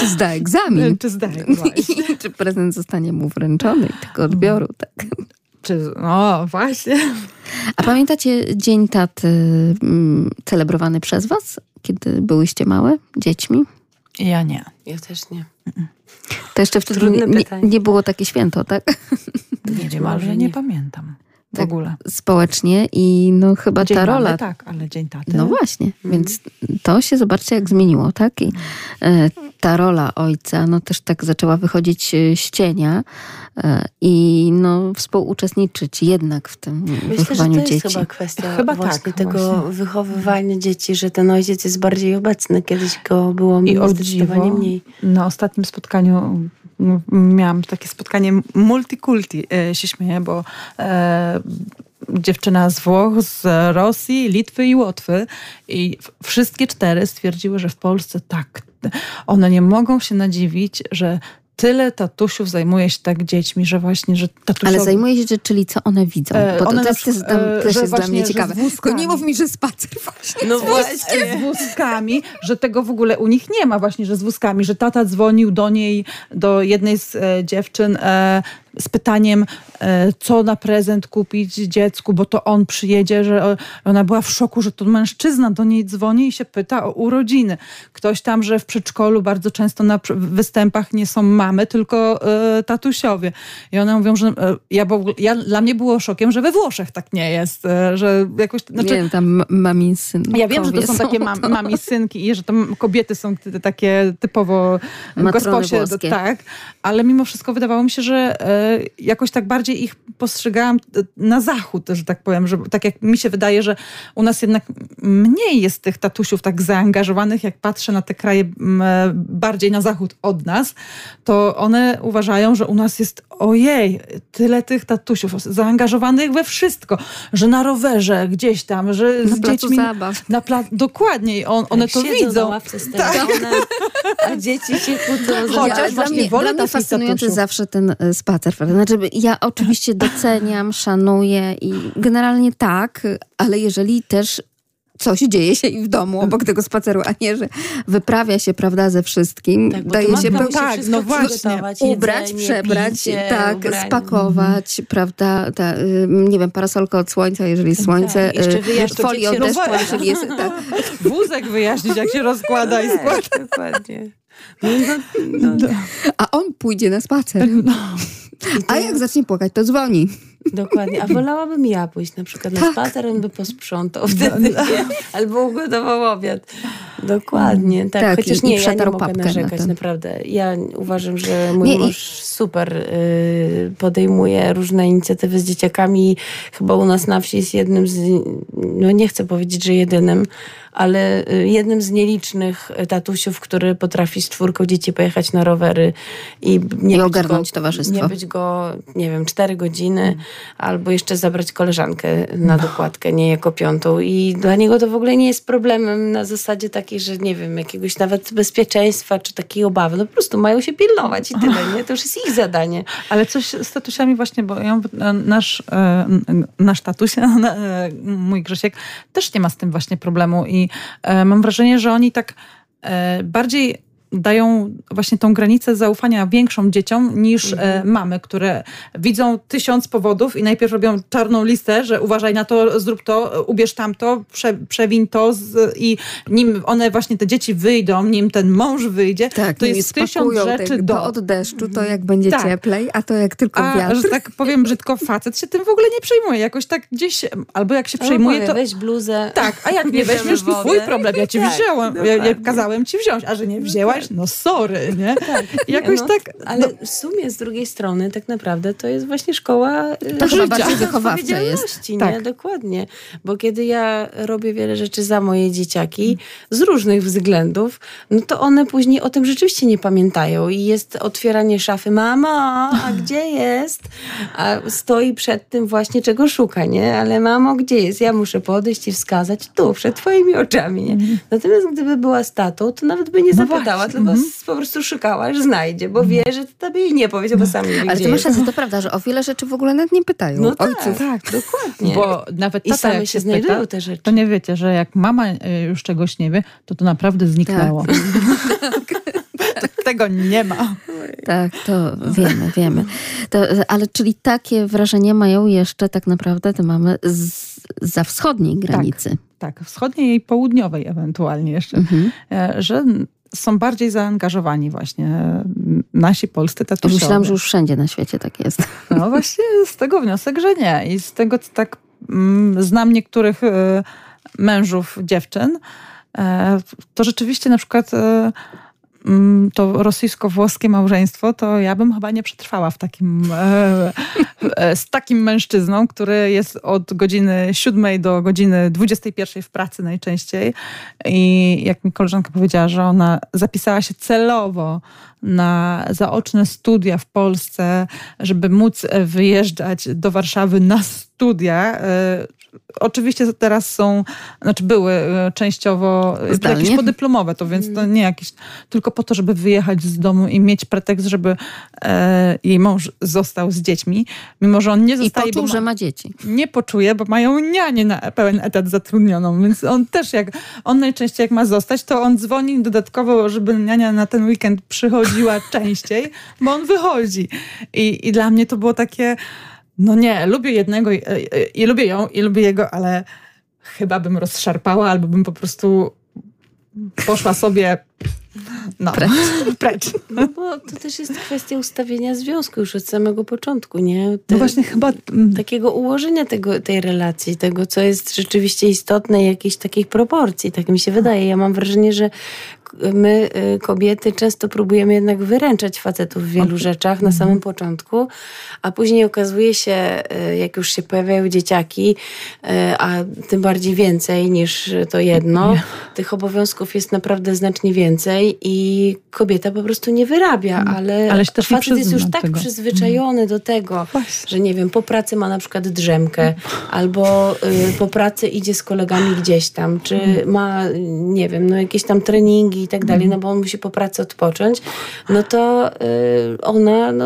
czy zda egzamin.
Czy zdaje właśnie.
I czy prezent zostanie mu wręczony i tego odbioru, tak.
Czy, no właśnie.
A pamiętacie Dzień Taty mm, celebrowany przez was, kiedy byłyście małe, dziećmi?
Ja nie.
Ja też nie.
To jeszcze wtedy
Trudne
nie,
pytanie.
nie było takie święto, tak?
Nie wiem,
może
ale nie,
nie.
pamiętam w
Tak.
ogóle.
Społecznie i no chyba
Dzień
ta
mamy,
rola...
tak, ale Dzień Taty.
No właśnie, więc to się zobaczcie jak zmieniło, tak? I e, ta rola ojca no też tak zaczęła wychodzić e, z cienia i no współuczestniczyć jednak w tym
Myślę, że to
wychowaniu
jest
dzieci.
chyba kwestia
Chyba
właśnie
tak,
tego
właśnie.
wychowywania dzieci, że ten ojciec jest bardziej obecny. Kiedyś go było
I o
zdecydowanie mniej.
na ostatnim spotkaniu miałam takie spotkanie multikulti, e, się śmieję, bo e, dziewczyna z Włoch, z Rosji, Litwy i Łotwy i wszystkie cztery stwierdziły, że w Polsce tak, one nie mogą się nadziwić, że tyle tatusiów zajmuje się tak dziećmi, że właśnie, że tatusiowie...
Ale zajmuje się, czyli co one widzą?
E,
Bo to
one
też, jest, tam,
e,
jest dla
właśnie,
mnie
że z
ciekawe.
wózkami.
Tylko nie mów mi, że spacer właśnie.
No
z,
właśnie.
z wózkami, że tego w ogóle u nich nie ma właśnie, że z wózkami, że tata dzwonił do niej, do jednej z e, dziewczyn e, z pytaniem, e, co na prezent kupić dziecku, bo to on przyjedzie, że ona była w szoku, że to mężczyzna do niej dzwoni i się pyta o urodziny. Ktoś tam, że w przedszkolu bardzo często na występach nie są mamy, tylko e, tatusiowie. I one mówią, że e, ja, bo, ja, dla mnie było szokiem, że we Włoszech tak nie jest, że jakoś... Znaczy,
nie tam mamin syn.
ja wiem, że to są takie mam, mami synki i że to kobiety są takie typowo gosposie,
włoskie.
tak, ale mimo wszystko wydawało mi się, że jakoś tak bardziej ich postrzegałam e, na zachód, że tak powiem, że tak jak mi się wydaje, że u nas jednak mniej jest tych tatusiów tak zaangażowanych, jak patrzę na te kraje e, bardziej na zachód od nas, to one uważają, że u nas jest ojej, tyle tych tatusiów zaangażowanych we wszystko, że na rowerze gdzieś tam, że
Na
z
placu
dziećmi zabaw. Na pla- dokładnie, on, one to
Tak,
widzą.
na ławce stadiona, a dzieci się kłócą.
Chociaż
Ja,
właśnie
mnie,
wolę
dla mnie fascynujący zawsze ten e, spacer. Znaczy, ja oczywiście doceniam, szanuję i generalnie tak, ale jeżeli też coś dzieje się i w domu obok tego spaceru, a nie, że wyprawia się, prawda, ze wszystkim,
Tak,
daje się
musi
tak, no właśnie.
ubrać,
jedzenie,
przebrać,
picie,
tak,
ubranie.
spakować, prawda, ta, y, nie wiem, parasolkę od słońca, jeżeli jest słońce,
Tak,
folię od deszczu, jeżeli jest, tak.
Wózek wyjaśnić, jak się rozkłada i składa.
Tak, dokładnie. No, no, no,
A on pójdzie na spacer.
No.
A jak zacznie płakać, to dzwoni.
dokładnie. A wolałabym ja pójść na przykład na spacer, on by posprzątał wtedy, nie? albo ugotował obiad. Dokładnie, tak.
Tak,
Chociaż
i- i
nie, ja nie mogę
na
narzekać,
ten.
naprawdę. Ja uważam, że mój
Nie, i-
mąż super y, podejmuje różne inicjatywy z dzieciakami. Chyba u nas na wsi jest jednym z, no nie chcę powiedzieć, że jedynym, ale y, jednym z nielicznych tatusiów, który potrafi z czwórką dzieci pojechać na rowery i nie
I
być
ogarnąć
go,
towarzystwo.
Nie być go, nie wiem, cztery godziny, albo jeszcze zabrać koleżankę na
No.
dokładkę, nie jako piątą. I dla niego to w ogóle nie jest problemem na zasadzie takiej, że nie wiem, jakiegoś nawet bezpieczeństwa, czy takiej obawy. No po prostu mają się pilnować i tyle, nie? To już jest ich zadanie.
Ale coś z tatusiami właśnie, bo ja, mówię, nasz, e, nasz tatuś, e, mój Grzesiek, też nie ma z tym właśnie problemu i e, mam wrażenie, że oni tak e, bardziej dają właśnie tą granicę zaufania większą dzieciom niż
Mhm.
e, mamy, które widzą tysiąc powodów i najpierw robią czarną listę, że uważaj na to, zrób to, ubierz tamto, prze, przewiń to z, i nim one właśnie te dzieci wyjdą, nim ten mąż wyjdzie,
Tak,
to jest tysiąc rzeczy do...
To od deszczu, to jak będzie
Tak.
cieplej, a to jak tylko
A,
wiatr.
że tak powiem brzydko, facet się tym w ogóle nie przejmuje. Jakoś tak gdzieś, albo jak się przejmuje, to...
Weź bluzę.
Tak, a jak nie weźmiesz, twój problem, ja ci
Tak,
wzięłam, ja, ja kazałem ci wziąć, a że nie wzięłaś, no sorry, nie? I Jakoś
no,
tak...
Ale w sumie z drugiej strony tak naprawdę to jest właśnie szkoła y,
To chyba
życia.
bardziej wychowawcze jest.
odpowiedzialności, nie?
Tak.
Dokładnie. Bo kiedy ja robię wiele rzeczy za moje dzieciaki z różnych względów, no to one później o tym rzeczywiście nie pamiętają i jest otwieranie szafy, mamo, a gdzie jest? A stoi przed tym właśnie, czego szuka, nie? Ale mamo, gdzie jest? Ja muszę podejść i wskazać tu, przed twoimi oczami, nie? Natomiast gdyby była z tatą, to nawet by nie
No
zapytała, tylko
mhm.
s- po prostu szukała, aż znajdzie, bo wie, że tobie jej nie powiedział, bo sam nie wie,
Ale ty masz rację, to prawda, że o wiele rzeczy w ogóle nawet nie pytają
No tak,
ojców.
tak, dokładnie.
Bo nawet
I
tata
same
jak
się znajdują
pyta,
te rzeczy.
to nie wiecie, że jak mama y, już czegoś nie wie, to to naprawdę zniknęło. Tego nie ma.
Tak, to wiemy, wiemy. To, ale czyli takie wrażenie mają jeszcze tak naprawdę te mamy z, za wschodniej granicy.
Tak, wschodniej i południowej ewentualnie jeszcze,
Mhm.
e, że są bardziej zaangażowani właśnie e, nasi polscy tatusiowie.
myślałam, że już wszędzie na świecie tak jest.
No właśnie z tego wniosek, że nie. I z tego, co tak mm, znam niektórych e, mężów dziewczyn, e, to rzeczywiście na przykład mm, to rosyjsko-włoskie małżeństwo, to ja bym chyba nie przetrwała w takim, e, e, z takim mężczyzną, który jest od godziny 7 do godziny 21 w pracy najczęściej. I jak mi koleżanka powiedziała, że ona zapisała się celowo na zaoczne studia w Polsce, żeby móc e, wyjeżdżać do Warszawy na studia. Oczywiście teraz są, znaczy były e, częściowo e,
Zdalnie.
jakieś podyplomowe, to więc to nie jakieś, tylko po to, żeby wyjechać z domu i mieć pretekst, żeby e, jej mąż został z dziećmi, mimo że on nie
I
zostaje,
poczuł,
bo
że
ma,
ma dzieci.
nie poczuje, bo mają nianię na pełen etat zatrudnioną, więc on też jak, on najczęściej jak ma zostać, to on dzwoni dodatkowo, żeby niania na ten weekend przychodziła częściej, bo on wychodzi. I, i dla mnie to było takie, no nie, lubię jednego i, i, i lubię ją, i lubię jego, ale chyba bym rozszarpała, albo bym po prostu poszła sobie no,
Precz.
precz.
No bo to też jest kwestia ustawienia związku już od samego początku, nie? Te,
No właśnie chyba... mm,
Takiego ułożenia tego, tej relacji, tego, co jest rzeczywiście istotne, jakiejś takiej proporcji, tak mi się wydaje. Ja mam wrażenie, że my, y, kobiety, często próbujemy jednak wyręczać facetów w wielu rzeczach na samym początku, a później okazuje się, y, jak już się pojawiają dzieciaki, y, a tym bardziej więcej niż to jedno, tych obowiązków jest naprawdę znacznie więcej i kobieta po prostu nie wyrabia, ale,
Ale nie
facet jest już tak
tego.
przyzwyczajony do tego,
Właśnie.
że nie wiem, po pracy ma na przykład drzemkę, albo po pracy idzie z kolegami gdzieś tam, czy
Mhm.
ma, nie wiem, no jakieś tam treningi i tak dalej,
Mhm.
no bo on musi po pracy odpocząć, no to y, ona no,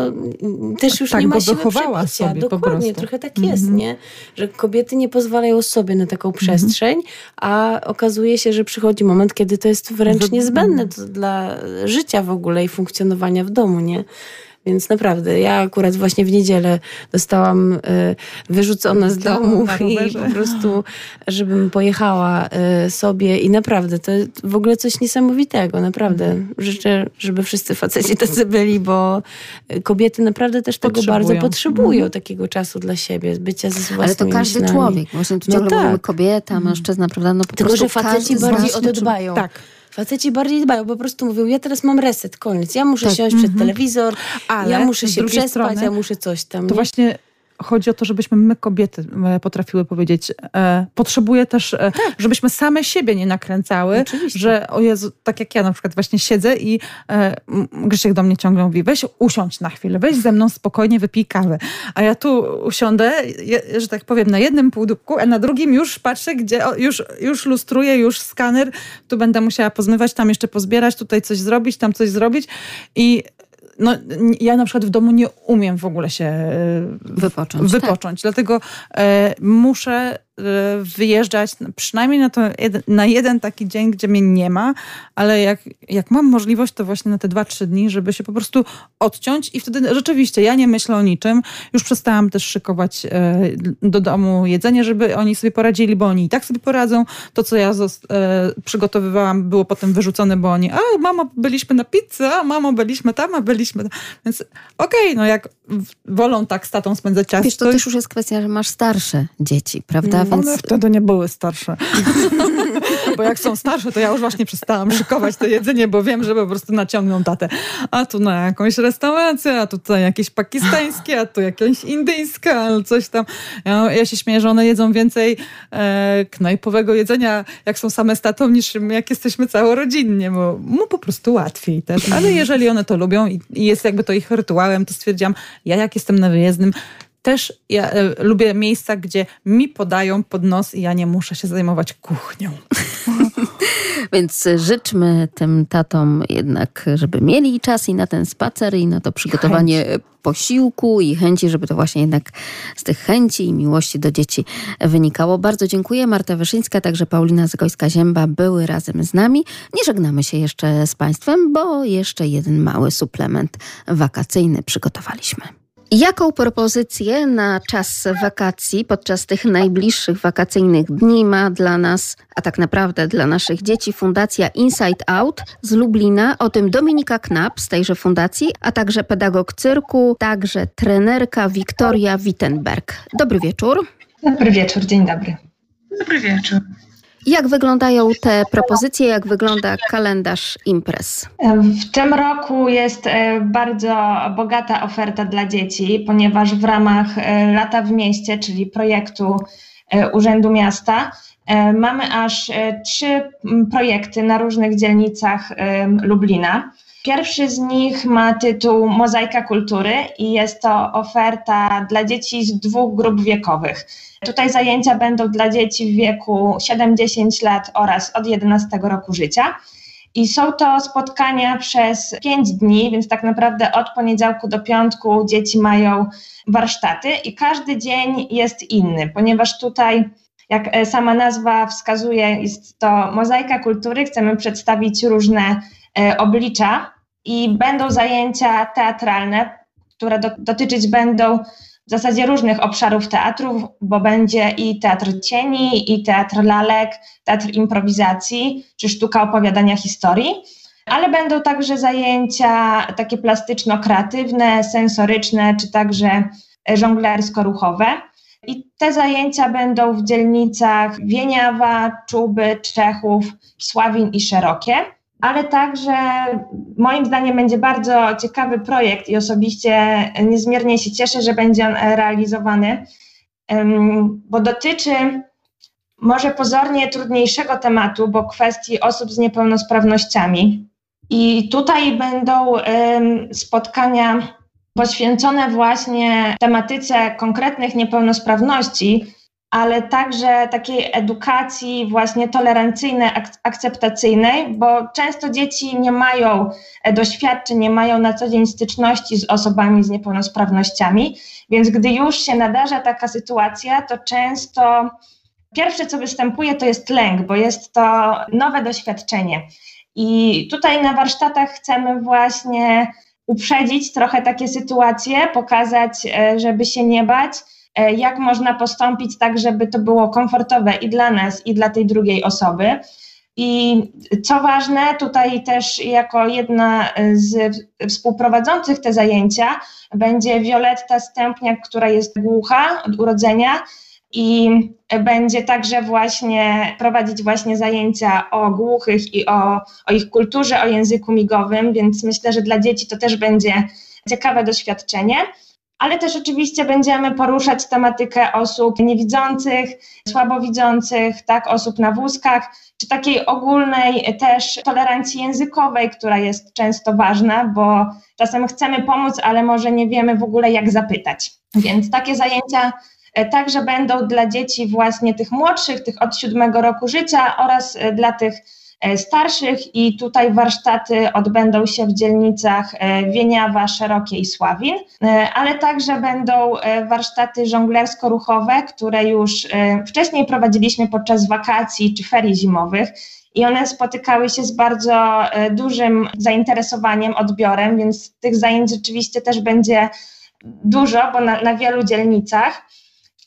też już
Tak
nie ma siły przebicia.
sobie
Dokładnie, trochę tak jest, nie? Że kobiety nie pozwalają sobie na taką przestrzeń, a okazuje się, że przychodzi moment, kiedy to jest wręcz niezbędne do, dla życia w ogóle i funkcjonowania w domu, nie? Więc naprawdę, ja akurat właśnie w niedzielę dostałam y, wyrzucona z
Tak,
domu i po prostu, żebym pojechała y, sobie i naprawdę, to w ogóle coś niesamowitego, naprawdę.
Mhm.
Życzę, żeby wszyscy faceci tacy byli, bo kobiety naprawdę też tego
Potrzebują.
bardzo potrzebują,
Mhm.
takiego czasu dla siebie, bycia ze własnymi
Ale to każdy
myślami.
człowiek. Właśnie tu
No
ciągle
tak.
mówimy kobieta, mężczyzna, prawda? No po
Tylko,
prostu
że faceci bardziej o to dbają.
Tak.
Faceci bardziej dbają, po prostu mówią, ja teraz mam reset, koniec. Ja muszę
Tak.
siąść przed telewizor,
Ale
ja muszę się przespać,
strony
ja muszę coś tam.
To
nie?
właśnie chodzi o to, żebyśmy my kobiety e, potrafiły powiedzieć, e, potrzebuję też, e, żebyśmy same siebie nie nakręcały,
Tak. Oczywiście.
że o Jezu, tak jak ja na przykład właśnie siedzę i e, Grzesiek do mnie ciągle mówi, weź usiądź na chwilę, weź ze mną spokojnie, wypij kawę. A ja tu usiądę, je, że tak powiem, na jednym półdubku, a na drugim już patrzę, gdzie o, już, już lustruję, już skaner, tu będę musiała pozmywać, tam jeszcze pozbierać, tutaj coś zrobić, tam coś zrobić i no, ja na przykład w domu nie umiem w ogóle się e,
Wypocząć,
wypocząć. Dlatego e, muszę wyjeżdżać przynajmniej na, to, na jeden taki dzień, gdzie mnie nie ma, ale jak, jak mam możliwość, to właśnie na te dwa, trzy dni, żeby się po prostu odciąć i wtedy rzeczywiście ja nie myślę o niczym. Już przestałam też szykować e, do domu jedzenie, żeby oni sobie poradzili, bo oni i tak sobie poradzą. To, co ja e, przygotowywałam, było potem wyrzucone, bo oni, a mamo, byliśmy na pizzę, a mamo, byliśmy tam, a byliśmy tam. Więc okej, okay, no jak wolą tak z tatą spędzać czas.
Wiesz, to, to też już jest kwestia, że masz starsze dzieci, prawda?
Więc... One wtedy nie były starsze. bo jak są starsze, to ja już właśnie przestałam szykować to jedzenie, bo wiem, że po prostu naciągną tatę. A tu na jakąś restaurację, a tutaj jakieś pakistańskie, a tu jakieś indyjskie, ale coś tam. Ja, ja się śmieję, że one jedzą więcej e, knajpowego jedzenia, jak są same z tatą, niż jak jesteśmy całorodzinnie, bo mu po prostu łatwiej też. Ale jeżeli one to lubią i, i jest jakby to ich rytuałem, to stwierdziłam, ja jak jestem na wyjezdnym, też ja e, lubię miejsca, gdzie mi podają pod nos i ja nie muszę się zajmować kuchnią.
Więc życzmy tym tatom jednak, żeby mieli czas i na ten spacer, i na to przygotowanie posiłku i chęci, żeby to właśnie jednak z tych chęci i miłości do dzieci wynikało. Bardzo dziękuję. Marta Wyszyńska, także Paulina Zagojska-Zięba były razem z nami. Nie żegnamy się jeszcze z Państwem, bo jeszcze jeden mały suplement wakacyjny przygotowaliśmy. Jaką propozycję na czas wakacji, podczas tych najbliższych wakacyjnych dni ma dla nas, a tak naprawdę dla naszych dzieci, Fundacja Inside Out z Lublina? O tym Dominika Knap z tejże fundacji, a także pedagog cyrku, także trenerka Wiktoria Wittenberg. Dobry wieczór.
Dobry wieczór, dzień dobry.
Dobry wieczór.
Jak wyglądają te propozycje, jak wygląda kalendarz imprez?
W tym roku jest e, bardzo bogata oferta dla dzieci, ponieważ w ramach e, Lata w Mieście, czyli projektu e, Urzędu Miasta, mamy aż trzy projekty na różnych dzielnicach Lublina. Pierwszy z nich ma tytuł Mozaika Kultury i jest to oferta dla dzieci z dwóch grup wiekowych. Tutaj zajęcia będą dla dzieci w wieku 7-10 lat oraz od 11 roku życia. I są to spotkania przez 5 dni, więc tak naprawdę od poniedziałku do piątku dzieci mają warsztaty i każdy dzień jest inny, ponieważ tutaj, jak sama nazwa wskazuje, jest to mozaika kultury. Chcemy przedstawić różne e, oblicza i będą zajęcia teatralne, które do, dotyczyć będą w zasadzie różnych obszarów teatrów, bo będzie i teatr cieni, i teatr lalek, teatr improwizacji, czy sztuka opowiadania historii. Ale będą także zajęcia takie plastyczno-kreatywne, sensoryczne, czy także żonglersko-ruchowe. I te zajęcia będą w dzielnicach Wieniawa, Czuby, Czechów, Sławin i Szerokie ale także moim zdaniem będzie bardzo ciekawy projekt i osobiście niezmiernie się cieszę, że będzie on realizowany, bo dotyczy może pozornie trudniejszego tematu, bo kwestii osób z niepełnosprawnościami. I tutaj będą spotkania poświęcone właśnie tematyce konkretnych niepełnosprawności, ale także takiej edukacji właśnie tolerancyjnej, akceptacyjnej, bo często dzieci nie mają e, doświadczeń, nie mają na co dzień styczności z osobami z niepełnosprawnościami, więc gdy już się nadarza taka sytuacja, to często pierwsze, co występuje, to jest lęk, bo jest to nowe doświadczenie. I tutaj na warsztatach chcemy właśnie uprzedzić trochę takie sytuacje, pokazać, e, żeby się nie bać, jak można postąpić tak, żeby to było komfortowe i dla nas, i dla tej drugiej osoby. I co ważne, tutaj też jako jedna z współprowadzących te zajęcia będzie Wioletta Stępniak, która jest głucha od urodzenia i będzie także właśnie prowadzić właśnie zajęcia o głuchych i o, o ich kulturze, o języku migowym, więc myślę, że dla dzieci to też będzie ciekawe doświadczenie ale też oczywiście będziemy poruszać tematykę osób niewidzących, słabowidzących, tak, osób na wózkach, czy takiej ogólnej też tolerancji językowej, która jest często ważna, bo czasem chcemy pomóc, ale może nie wiemy w ogóle jak zapytać. Więc takie zajęcia e, także będą dla dzieci właśnie tych młodszych, tych od siódmego roku życia oraz e, dla tych starszych i tutaj warsztaty odbędą się w dzielnicach Wieniawa, Szerokie i Sławin, ale także będą warsztaty żonglersko-ruchowe, które już wcześniej prowadziliśmy podczas wakacji czy ferii zimowych i one spotykały się z bardzo e, dużym zainteresowaniem, odbiorem, więc tych zajęć rzeczywiście też będzie dużo, bo na, na wielu dzielnicach.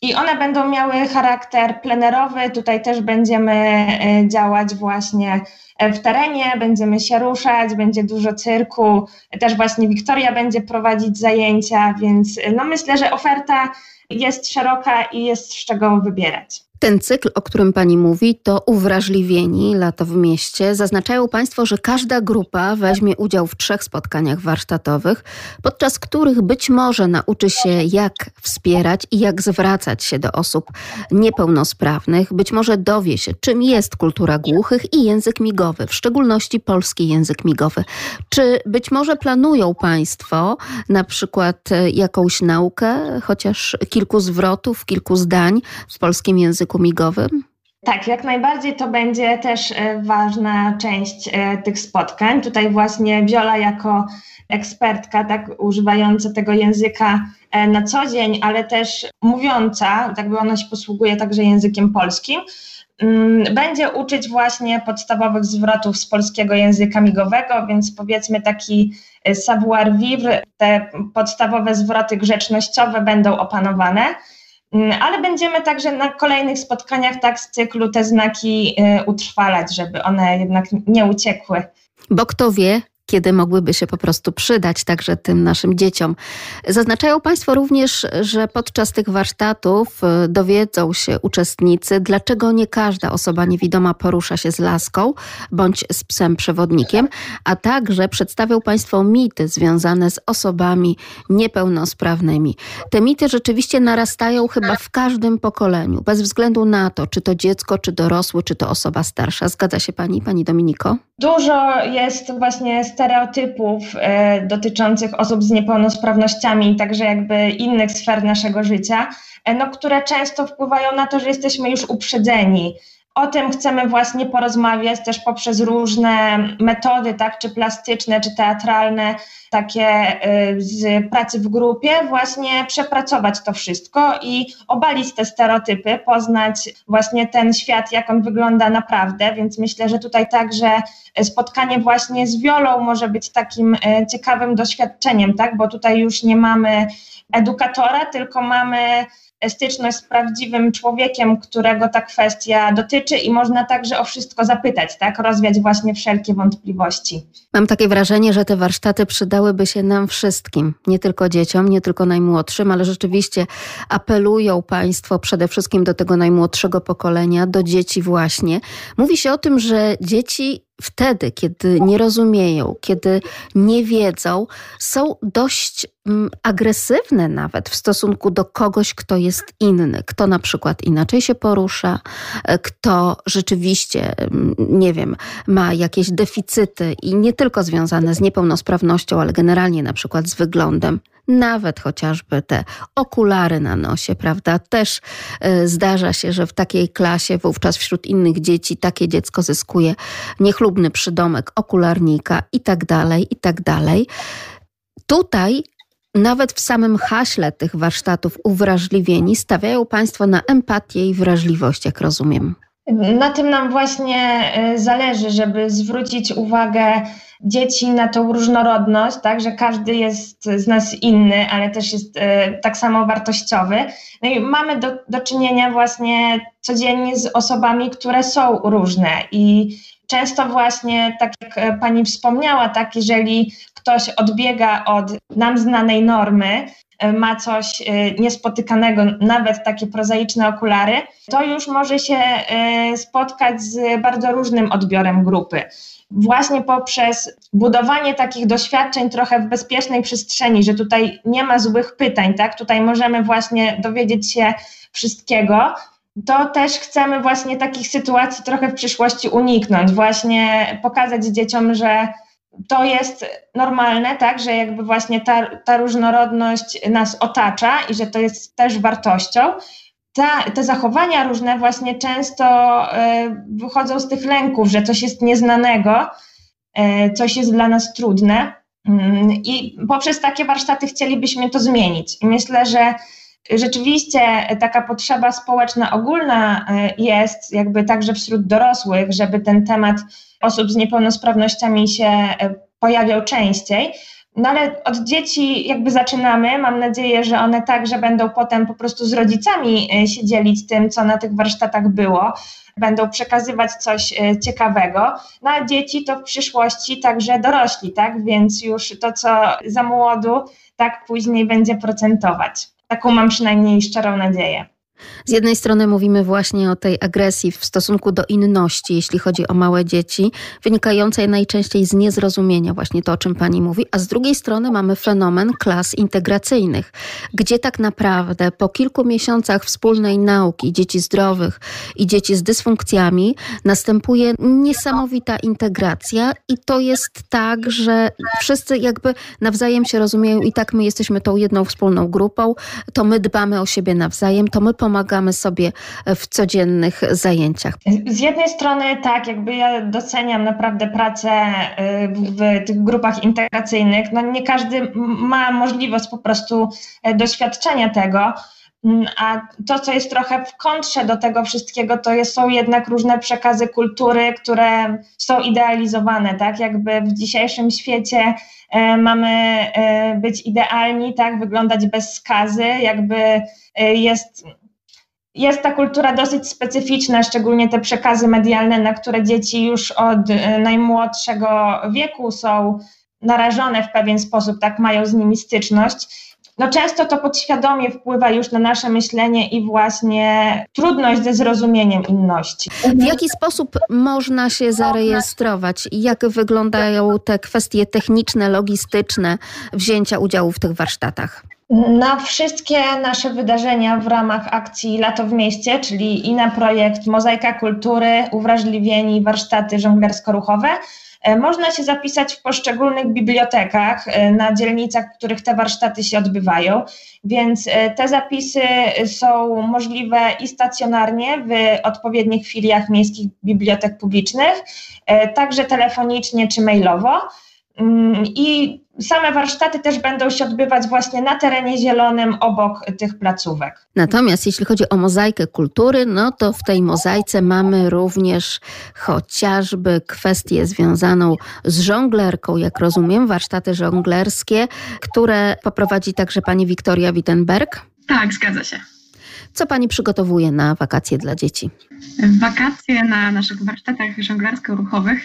I one będą miały charakter plenerowy. Tutaj też będziemy e, działać właśnie w terenie, będziemy się ruszać, będzie dużo cyrku. Też właśnie Wiktoria będzie prowadzić zajęcia, więc no myślę, że oferta jest szeroka i jest z czego wybierać.
Ten cykl, o którym pani mówi, to uwrażliwieni lato w mieście. Zaznaczają państwo, że każda grupa weźmie udział w trzech spotkaniach warsztatowych, podczas których być może nauczy się, jak wspierać i jak zwracać się do osób niepełnosprawnych. Być może dowie się, czym jest kultura głuchych i język migowy, w szczególności polski język migowy. Czy być może planują państwo na przykład e, jakąś naukę, chociaż kilku zwrotów, kilku zdań w polskim języku? Języku migowym?
Tak, jak najbardziej to będzie też e, ważna część e, tych spotkań. Tutaj właśnie Viola jako ekspertka, tak używająca tego języka e, na co dzień, ale też mówiąca, tak by ona się posługuje także językiem polskim, mm, będzie uczyć właśnie podstawowych zwrotów z polskiego języka migowego, więc powiedzmy taki savoir vivre, te podstawowe zwroty grzecznościowe będą opanowane. Mm, ale będziemy także na kolejnych spotkaniach tak z cyklu te znaki y, utrwalać, żeby one jednak nie uciekły.
Bo kto wie, kiedy mogłyby się po prostu przydać także tym naszym dzieciom. Zaznaczają Państwo również, że podczas tych warsztatów y, dowiedzą się uczestnicy, dlaczego nie każda osoba niewidoma porusza się z laską bądź z psem przewodnikiem, a także przedstawią Państwo mity związane z osobami niepełnosprawnymi. Te mity rzeczywiście narastają chyba w każdym pokoleniu, bez względu na to, czy to dziecko, czy dorosły, czy to osoba starsza. Zgadza się Pani, Pani Dominiko?
Dużo jest właśnie stereotypów e, dotyczących osób z niepełnosprawnościami, także jakby innych sfer naszego życia, e, no, które często wpływają na to, że jesteśmy już uprzedzeni. O tym chcemy właśnie porozmawiać też poprzez różne metody, tak, czy plastyczne, czy teatralne, takie y, z pracy w grupie, właśnie przepracować to wszystko i obalić te stereotypy, poznać właśnie ten świat, jak on wygląda naprawdę, więc myślę, że tutaj także spotkanie właśnie z Wiolą może być takim y, ciekawym doświadczeniem, tak, bo tutaj już nie mamy edukatora, tylko mamy styczność z prawdziwym człowiekiem, którego ta kwestia dotyczy i można także o wszystko zapytać, tak? Rozwiać właśnie wszelkie wątpliwości.
Mam takie wrażenie, że te warsztaty przydałyby się nam wszystkim, nie tylko dzieciom, nie tylko najmłodszym, ale rzeczywiście apelują Państwo przede wszystkim do tego najmłodszego pokolenia, do dzieci właśnie. Mówi się o tym, że dzieci wtedy, kiedy nie rozumieją, kiedy nie wiedzą, są dość mm, agresywne nawet w stosunku do kogoś, kto jest inny, kto na przykład inaczej się porusza, e, kto rzeczywiście, mm, nie wiem, ma jakieś deficyty i nie tylko związane z niepełnosprawnością, ale generalnie na przykład z wyglądem nawet chociażby te okulary na nosie, prawda? Też y, zdarza się, że w takiej klasie wówczas wśród innych dzieci takie dziecko zyskuje niechlubny przydomek okularnika i tak dalej, i tak dalej. Tutaj nawet w samym haśle tych warsztatów uwrażliwieni stawiają Państwo na empatię i wrażliwość, jak rozumiem.
Na tym nam właśnie y, zależy, żeby zwrócić uwagę dzieci na tą różnorodność, tak, że każdy jest z nas inny, ale też jest e, tak samo wartościowy. No i mamy do, do czynienia właśnie codziennie z osobami, które są różne i często właśnie, tak jak e, pani wspomniała, tak, jeżeli ktoś odbiega od nam znanej normy, e, ma coś niespotykanego, nawet takie prozaiczne okulary, to już może się spotkać z bardzo różnym odbiorem grupy właśnie poprzez budowanie takich doświadczeń trochę w bezpiecznej przestrzeni, że tutaj nie ma złych pytań, tak? Tutaj możemy właśnie dowiedzieć się wszystkiego. To też chcemy właśnie takich sytuacji trochę w przyszłości uniknąć, właśnie pokazać dzieciom, że to jest normalne, tak, że jakby właśnie ta, ta różnorodność nas otacza i że to jest też wartością, te zachowania różne właśnie często e, wychodzą z tych lęków, że coś jest nieznanego, e, coś jest dla nas trudne. Mm, I poprzez takie warsztaty chcielibyśmy to zmienić. I myślę, że rzeczywiście taka potrzeba społeczna ogólna e, jest, jakby także wśród dorosłych, żeby ten temat osób z niepełnosprawnościami się pojawiał częściej. No ale od dzieci jakby zaczynamy. Mam nadzieję, że one także będą potem po prostu z rodzicami e, się dzielić tym, co na tych warsztatach było. Będą przekazywać coś e, ciekawego. No a dzieci to w przyszłości także dorośli, tak? Więc już to, co za młodu, tak później będzie procentować. Taką mam przynajmniej szczerą nadzieję.
Z jednej strony mówimy właśnie o tej agresji w stosunku do inności, jeśli chodzi o małe dzieci, wynikającej najczęściej z niezrozumienia, właśnie to, o czym pani mówi, a z drugiej strony mamy fenomen klas integracyjnych, gdzie tak naprawdę po kilku miesiącach wspólnej nauki dzieci zdrowych i dzieci z dysfunkcjami następuje niesamowita integracja i to jest tak, że wszyscy jakby nawzajem się rozumieją i tak my jesteśmy tą jedną wspólną grupą, to my dbamy o siebie nawzajem, to my pomagamy sobie w codziennych zajęciach?
Z jednej strony tak, jakby ja doceniam naprawdę pracę y, w tych grupach integracyjnych. No nie każdy ma możliwość po prostu e, doświadczenia tego. Mm, a to, co jest trochę w kontrze do tego wszystkiego, to jest, są jednak różne przekazy kultury, które są idealizowane, tak? Jakby w dzisiejszym świecie e, mamy e, być idealni, tak? Wyglądać bez skazy, jakby e, jest jest ta kultura dosyć specyficzna, szczególnie te przekazy medialne, na które dzieci już od e, najmłodszego wieku są narażone w pewien sposób, tak mają z nimi styczność. No często to podświadomie wpływa już na nasze myślenie i właśnie trudność ze zrozumieniem inności.
W jaki sposób można się zarejestrować? Jak wyglądają te kwestie techniczne, logistyczne wzięcia udziału w tych warsztatach?
Na wszystkie nasze wydarzenia w ramach akcji Lato w mieście, czyli na projekt Mozaika Kultury, Uwrażliwieni, warsztaty żonglersko-ruchowe, e, można się zapisać w poszczególnych bibliotekach e, na dzielnicach, w których te warsztaty się odbywają, więc e, te zapisy są możliwe i stacjonarnie w odpowiednich filiach miejskich bibliotek publicznych, także telefonicznie czy mailowo. Mm, I same warsztaty też będą się odbywać właśnie na terenie zielonym obok tych placówek.
Natomiast jeśli chodzi o mozaikę kultury, no to w tej mozaice mamy również chociażby kwestię związaną z żonglerką, jak rozumiem, warsztaty żonglerskie, które poprowadzi także pani Wiktoria Wittenberg.
Tak, zgadza się.
Co pani przygotowuje na wakacje dla dzieci?
Wakacje na naszych warsztatach żonglersko-ruchowych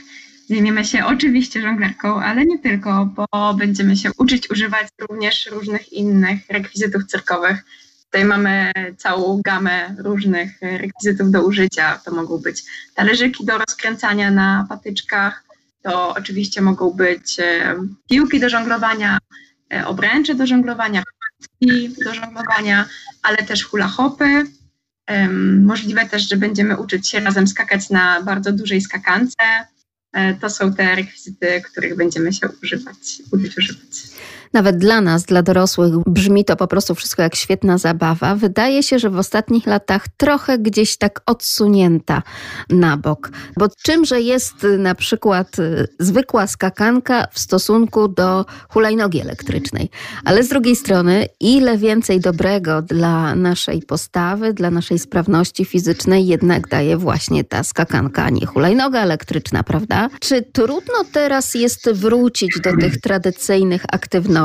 Zajmiemy się oczywiście żonglerką, ale nie tylko, bo będziemy się uczyć używać również różnych innych rekwizytów cyrkowych. Tutaj mamy całą gamę różnych rekwizytów do użycia. To mogą być talerzyki do rozkręcania na patyczkach, to oczywiście mogą być e, piłki do żonglowania, e, obręcze do żonglowania, do żonglowania, ale też hula hopy. Możliwe też, że będziemy uczyć się razem skakać na bardzo dużej skakance, to są te rekwizyty, których będziemy się używać, używać.
Nawet dla nas, dla dorosłych, brzmi to po prostu wszystko jak świetna zabawa. Wydaje się, że w ostatnich latach trochę gdzieś tak odsunięta na bok. Bo czymże jest na przykład y, zwykła skakanka w stosunku do hulajnogi elektrycznej? Ale z drugiej strony, ile więcej dobrego dla naszej postawy, dla naszej sprawności fizycznej jednak daje właśnie ta skakanka, a nie hulajnoga elektryczna, prawda? Czy trudno teraz jest wrócić do tych tradycyjnych aktywności?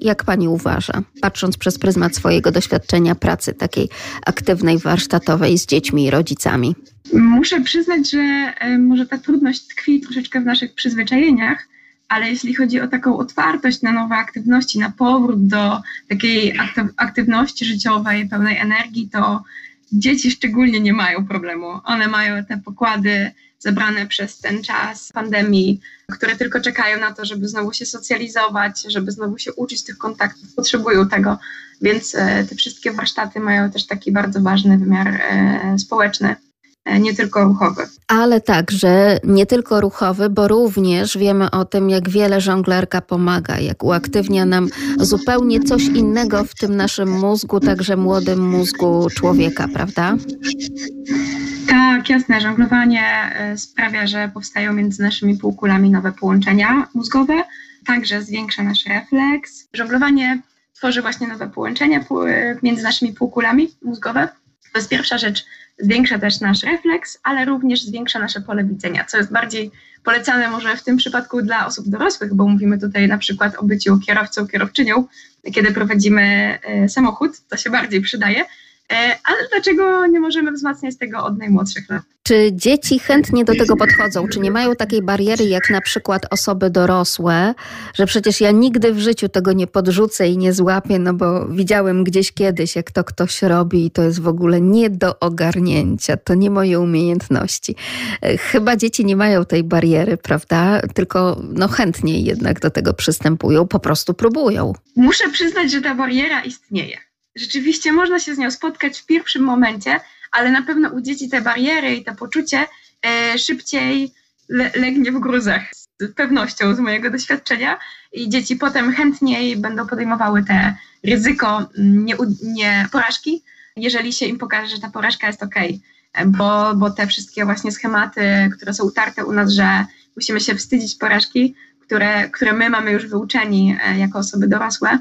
Jak pani uważa, patrząc przez pryzmat swojego doświadczenia pracy takiej aktywnej, warsztatowej z dziećmi i rodzicami?
Muszę przyznać, że e, może ta trudność tkwi troszeczkę w naszych przyzwyczajeniach, ale jeśli chodzi o taką otwartość na nowe aktywności, na powrót do takiej aktywności życiowej, pełnej energii, to dzieci szczególnie nie mają problemu. One mają te pokłady zebrane przez ten czas pandemii, które tylko czekają na to, żeby znowu się socjalizować, żeby znowu się uczyć tych kontaktów, potrzebują tego, więc e, te wszystkie warsztaty mają też taki bardzo ważny wymiar e, społeczny.
nie tylko ruchowy.
Ale także nie tylko ruchowy, bo również wiemy o tym, jak wiele żonglerka pomaga, jak uaktywnia nam zupełnie coś innego w tym naszym mózgu, także młodym mózgu człowieka, prawda?
Tak, jasne. Żonglowanie e, sprawia, że powstają między naszymi półkulami nowe połączenia mózgowe, także zwiększa nasz refleks. Żonglowanie tworzy właśnie nowe połączenia e, między naszymi półkulami mózgowe. To jest pierwsza rzecz. Zwiększa też nasz refleks, ale również zwiększa nasze pole widzenia, co jest bardziej polecane może w tym przypadku dla osób dorosłych, bo mówimy tutaj na przykład o byciu kierowcą, kierowczynią, kiedy prowadzimy e, samochód, to się bardziej przydaje. E, ale dlaczego nie możemy wzmacniać tego od najmłodszych lat?
Czy dzieci chętnie do tego podchodzą? Czy nie mają takiej bariery jak na przykład osoby dorosłe, że przecież ja nigdy w życiu tego nie podrzucę i nie złapię, no bo widziałem gdzieś kiedyś, jak to ktoś robi i to jest w ogóle nie do ogarnięcia, to nie moje umiejętności. E, chyba dzieci nie mają tej bariery, prawda? Tylko no chętniej jednak do tego przystępują, po prostu próbują.
Muszę przyznać, że ta bariera istnieje rzeczywiście można się z nią spotkać w pierwszym momencie, ale na pewno u dzieci te bariery i to poczucie e, szybciej le, legnie w gruzach. Z pewnością, z mojego doświadczenia. I dzieci potem chętniej będą podejmowały te ryzyko mm, nie, nie porażki, jeżeli się im pokaże, że ta porażka jest ok. Bo, bo te wszystkie właśnie schematy, które są utarte u nas, że musimy się wstydzić porażki, które, które my mamy już wyuczeni e, jako osoby dorosłe,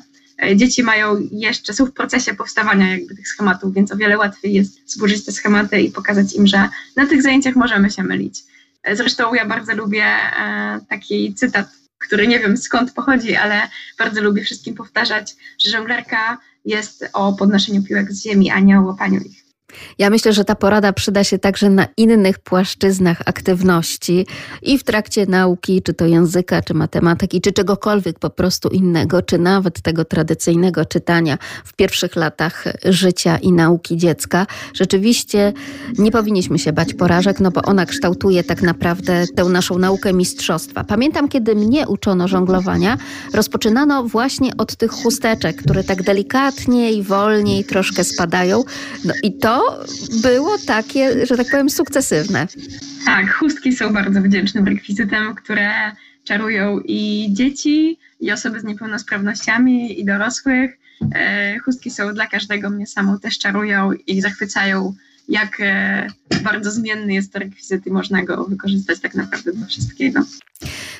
dzieci mają jeszcze, są w procesie powstawania jakby tych schematów, więc o wiele łatwiej jest zburzyć te schematy i pokazać im, że na tych zajęciach możemy się mylić. E, zresztą ja bardzo lubię e, taki cytat, który nie wiem skąd pochodzi, ale bardzo lubię wszystkim powtarzać, że żonglerka jest o podnoszeniu piłek z ziemi, a nie o łapaniu ich.
Ja myślę, że ta porada przyda się także na innych płaszczyznach aktywności i w trakcie nauki, czy to języka, czy matematyki, czy czegokolwiek po prostu innego, czy nawet tego tradycyjnego czytania w pierwszych latach życia i nauki dziecka. Rzeczywiście nie powinniśmy się bać porażek, no bo ona kształtuje tak naprawdę tę naszą naukę mistrzostwa. Pamiętam, kiedy mnie uczono żonglowania, rozpoczynano właśnie od tych chusteczek, które tak delikatnie i wolniej troszkę spadają. No i to było takie, że tak powiem, sukcesywne.
Tak, chustki są bardzo wdzięcznym rekwizytem, które czarują i dzieci, i osoby z niepełnosprawnościami, i dorosłych. E, chustki są dla każdego, mnie samą też czarują i zachwycają, jak e, bardzo zmienny jest to rekwizyt i można go wykorzystać tak naprawdę do wszystkiego.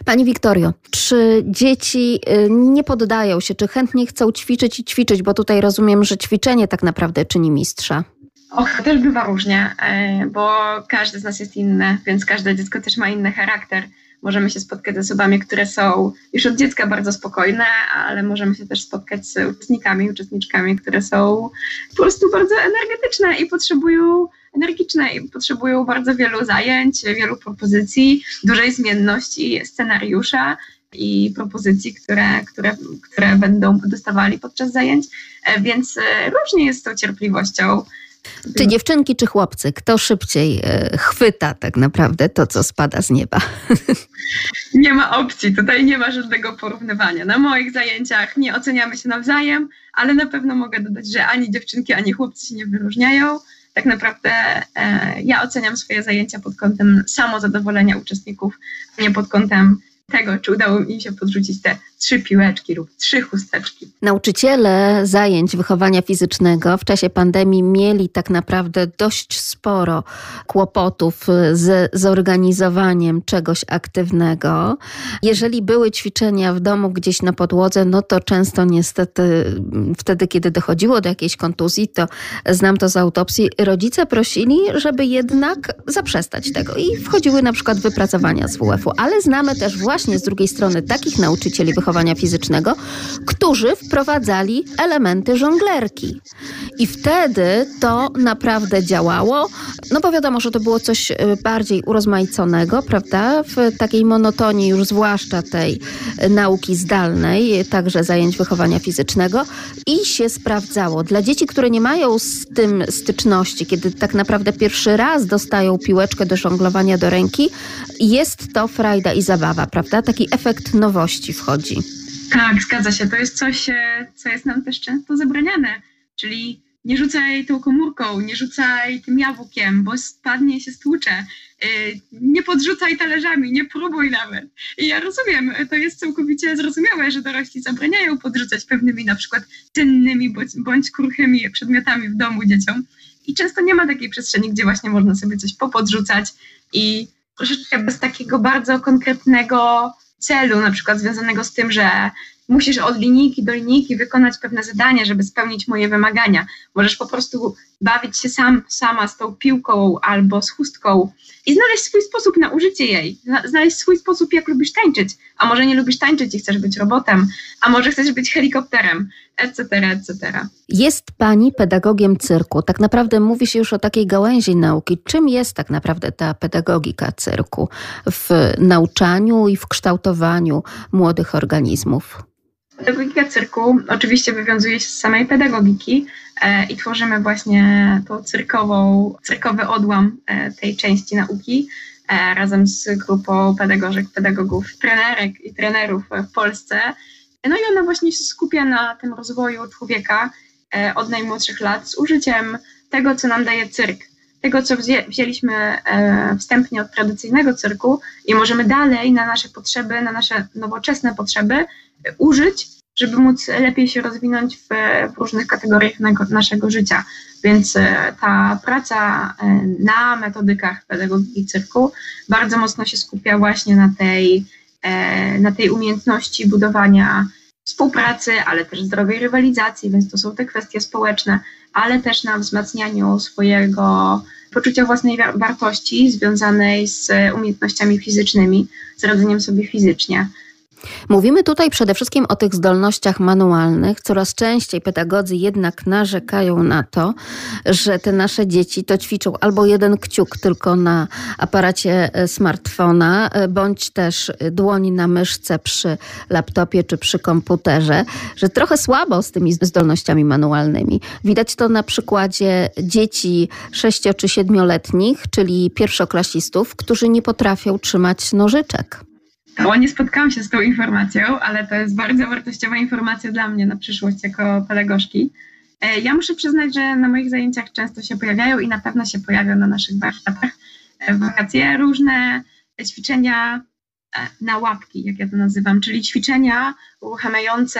Pani Wiktorio, czy dzieci y, nie poddają się, czy chętnie chcą ćwiczyć i ćwiczyć, bo tutaj rozumiem, że ćwiczenie tak naprawdę czyni mistrza?
Och, też bywa różnie, e, bo każdy z nas jest inny, więc każde dziecko też ma inny charakter. Możemy się spotkać z osobami, które są już od dziecka bardzo spokojne, ale możemy się też spotkać z uczestnikami, uczestniczkami, które są po prostu bardzo energetyczne i potrzebują energiczne i potrzebują bardzo wielu zajęć, wielu propozycji, dużej zmienności scenariusza i propozycji, które, które, które będą dostawali podczas zajęć, e, więc e, różnie jest z tą cierpliwością.
Czy dziewczynki, czy chłopcy? Kto szybciej e, chwyta tak naprawdę to, co spada z nieba?
Nie ma opcji, tutaj nie ma żadnego porównywania. Na moich zajęciach nie oceniamy się nawzajem, ale na pewno mogę dodać, że ani dziewczynki, ani chłopcy się nie wyróżniają. Tak naprawdę e, ja oceniam swoje zajęcia pod kątem samozadowolenia uczestników, nie pod kątem tego, czy udało mi się podrzucić te trzy piłeczki lub trzy chusteczki.
Nauczyciele zajęć wychowania fizycznego w czasie pandemii mieli tak naprawdę dość sporo kłopotów z zorganizowaniem czegoś aktywnego. Jeżeli były ćwiczenia w domu gdzieś na podłodze, no to często niestety wtedy, kiedy dochodziło do jakiejś kontuzji, to znam to z autopsji, rodzice prosili, żeby jednak zaprzestać tego i wchodziły na przykład wypracowania z WF-u, ale znamy też właśnie z drugiej strony takich nauczycieli wychowania wychowania fizycznego, którzy wprowadzali elementy żonglerki. I wtedy to naprawdę działało, no bo wiadomo, że to było coś y, bardziej urozmaiconego, prawda? W takiej monotonii już zwłaszcza tej y, nauki zdalnej, także zajęć wychowania fizycznego i się sprawdzało. Dla dzieci, które nie mają z tym styczności, kiedy tak naprawdę pierwszy raz dostają piłeczkę do żonglowania do ręki, jest to frajda i zabawa, prawda? Taki efekt nowości wchodzi.
Tak, zgadza się. To jest coś, e, co jest nam też często zabraniane, czyli nie rzucaj tą komórką, nie rzucaj tym jabłkiem, bo spadnie się stłucze. Y, nie podrzucaj talerzami, nie próbuj nawet. I ja rozumiem, to jest całkowicie zrozumiałe, że dorośli zabraniają podrzucać pewnymi na przykład cennymi bądź kruchymi przedmiotami w domu dzieciom. I często nie ma takiej przestrzeni, gdzie właśnie można sobie coś popodrzucać i troszeczkę bez takiego bardzo konkretnego celu, na przykład związanego z tym, że musisz od linijki do linijki wykonać pewne zadanie, żeby spełnić moje wymagania. Możesz po prostu bawić się sam, sama z tą piłką albo z chustką i znaleźć swój sposób na użycie jej, znaleźć swój sposób, jak lubisz tańczyć. A może nie lubisz tańczyć i chcesz być robotem, a może chcesz być helikopterem, etc., etc.
Jest pani pedagogiem cyrku. Tak naprawdę mówi się już o takiej gałęzi nauki. Czym jest tak naprawdę ta pedagogika cyrku w nauczaniu i w kształtowaniu młodych organizmów?
Pedagogika cyrku oczywiście wywiązuje się z samej pedagogiki e, i tworzymy właśnie tą cyrkową, cyrkowy odłam e, tej części nauki e, razem z grupą pedagogów, pedagogów, trenerek i trenerów w Polsce. No i ona właśnie się skupia na tym rozwoju człowieka e, od najmłodszych lat z użyciem tego, co nam daje cyrk. Tego, co wzięliśmy e, wstępnie od tradycyjnego cyrku i możemy dalej na nasze potrzeby, na nasze nowoczesne potrzeby użyć, żeby móc lepiej się rozwinąć w, różnych kategoriach naszego życia. Więc e, ta praca e, na metodykach pedagogiki cyrku bardzo mocno się skupia właśnie na tej, e, na tej umiejętności budowania współpracy, ale też zdrowej rywalizacji, więc to są te kwestie społeczne, ale też na wzmacnianiu swojego poczucia własnej wartości związanej z umiejętnościami fizycznymi, z radzeniem sobie fizycznie.
Mówimy tutaj przede wszystkim o tych zdolnościach manualnych. Coraz częściej pedagodzy jednak narzekają na to, że te nasze dzieci to ćwiczą albo jeden kciuk tylko na aparacie e, smartfona, e, bądź też dłoni na myszce przy laptopie czy przy komputerze, że trochę słabo z tymi zdolnościami manualnymi. Widać to na przykładzie dzieci 6 czy 7-letnich, czyli pierwszoklasistów, którzy nie potrafią trzymać nożyczek.
Nie spotkałam się z tą informacją, ale to jest bardzo wartościowa informacja dla mnie na przyszłość jako pedagogzki. E, ja muszę przyznać, że na moich zajęciach często się pojawiają i na pewno się pojawią na naszych warsztatach e, wakacje różne ćwiczenia e, na łapki, jak ja to nazywam, czyli ćwiczenia uruchamiające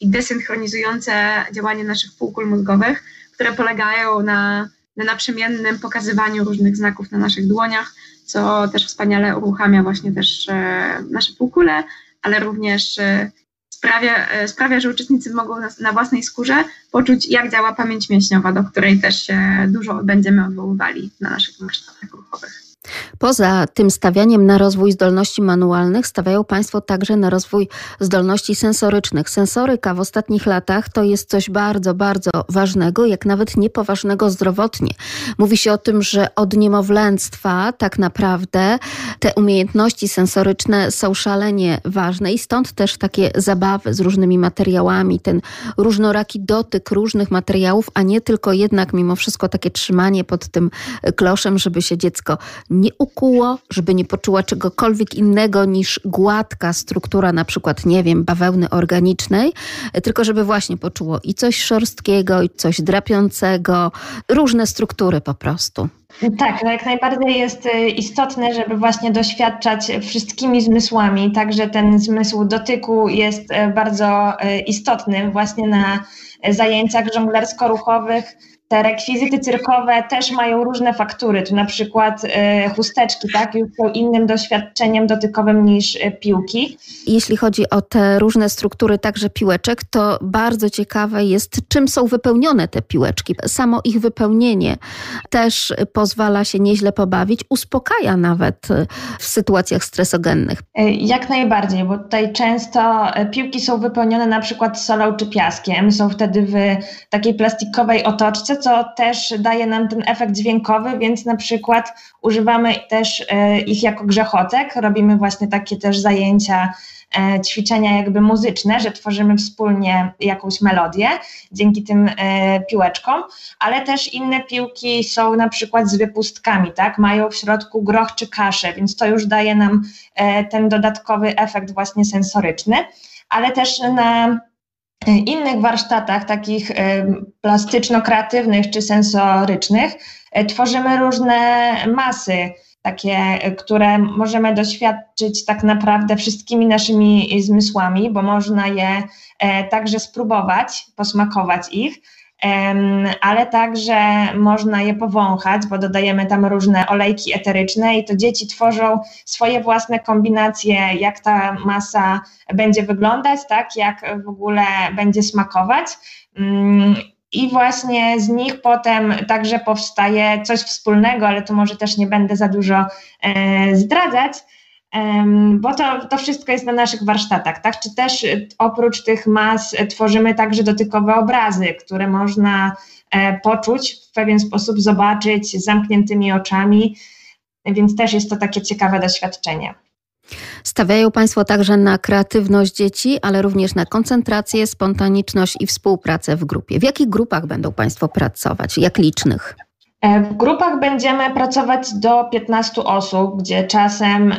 i desynchronizujące działanie naszych półkul mózgowych, które polegają na, na naprzemiennym pokazywaniu różnych znaków na naszych dłoniach, co też wspaniale uruchamia właśnie też e, nasze półkule, ale również e, sprawia, e, sprawia że uczestnicy mogą na, na, własnej skórze poczuć, jak działa pamięć mięśniowa, do której też się dużo będziemy odwoływali na naszych warsztatach ruchowych.
Poza tym stawianiem na rozwój zdolności manualnych, stawiają Państwo także na rozwój zdolności sensorycznych. Sensoryka w ostatnich latach to jest coś bardzo, bardzo ważnego, jak nawet niepoważnego zdrowotnie. Mówi się o tym, że od niemowlęctwa tak naprawdę te umiejętności sensoryczne są szalenie ważne i stąd też takie zabawy z różnymi materiałami, ten różnoraki dotyk różnych materiałów, a nie tylko jednak mimo wszystko takie trzymanie pod tym kloszem, żeby się dziecko nie ukuło, żeby nie poczuła czegokolwiek innego niż gładka struktura, na przykład, nie wiem, bawełny organicznej, tylko żeby właśnie poczuło i coś szorstkiego, i coś drapiącego, różne struktury po prostu.
Tak, no jak najbardziej jest y, istotne, żeby właśnie doświadczać wszystkimi zmysłami, także ten zmysł dotyku jest y, bardzo y, istotny właśnie na zajęciach żonglersko-ruchowych te rekwizyty cyrkowe też mają różne faktury, tu na przykład y, chusteczki, tak, już są innym doświadczeniem dotykowym niż y, piłki.
Jeśli chodzi o te różne struktury, także piłeczek, to bardzo ciekawe jest, czym są wypełnione te piłeczki. Samo ich wypełnienie też pozwala się nieźle pobawić, uspokaja nawet y, w sytuacjach stresogennych.
Jak najbardziej, bo tutaj często piłki są wypełnione na przykład solą czy piaskiem, są wtedy w takiej plastikowej otoczce, co też daje nam ten efekt dźwiękowy, więc na przykład używamy też e, ich jako grzechocek, robimy właśnie takie też zajęcia, e, ćwiczenia jakby muzyczne, że tworzymy wspólnie jakąś melodię dzięki tym e, piłeczkom, ale też inne piłki są na przykład z wypustkami, tak? Mają w środku groch czy kaszę, więc to już daje nam ten dodatkowy efekt właśnie sensoryczny, ale też na innych warsztatach, takich plastyczno-kreatywnych czy sensorycznych, tworzymy różne masy, takie, które możemy doświadczyć tak naprawdę wszystkimi naszymi zmysłami, bo można je także spróbować, posmakować ich ale także można je powąchać, bo dodajemy tam różne olejki eteryczne i to dzieci tworzą swoje własne kombinacje, jak ta masa będzie wyglądać, tak, jak w ogóle będzie smakować. Mm, I właśnie z nich potem także powstaje coś wspólnego, ale to może też nie będę za dużo e, zdradzać bo to, to wszystko jest na naszych warsztatach, tak? Czy też y, oprócz tych mas y, tworzymy także dotykowe obrazy, które można e, poczuć, w pewien sposób zobaczyć z zamkniętymi oczami, więc też jest to takie ciekawe doświadczenie.
Stawiają Państwo także na kreatywność dzieci, ale również na koncentrację, spontaniczność i współpracę w grupie. W jakich grupach będą Państwo pracować? Jak licznych?
E, w grupach będziemy pracować do 15 osób, gdzie czasem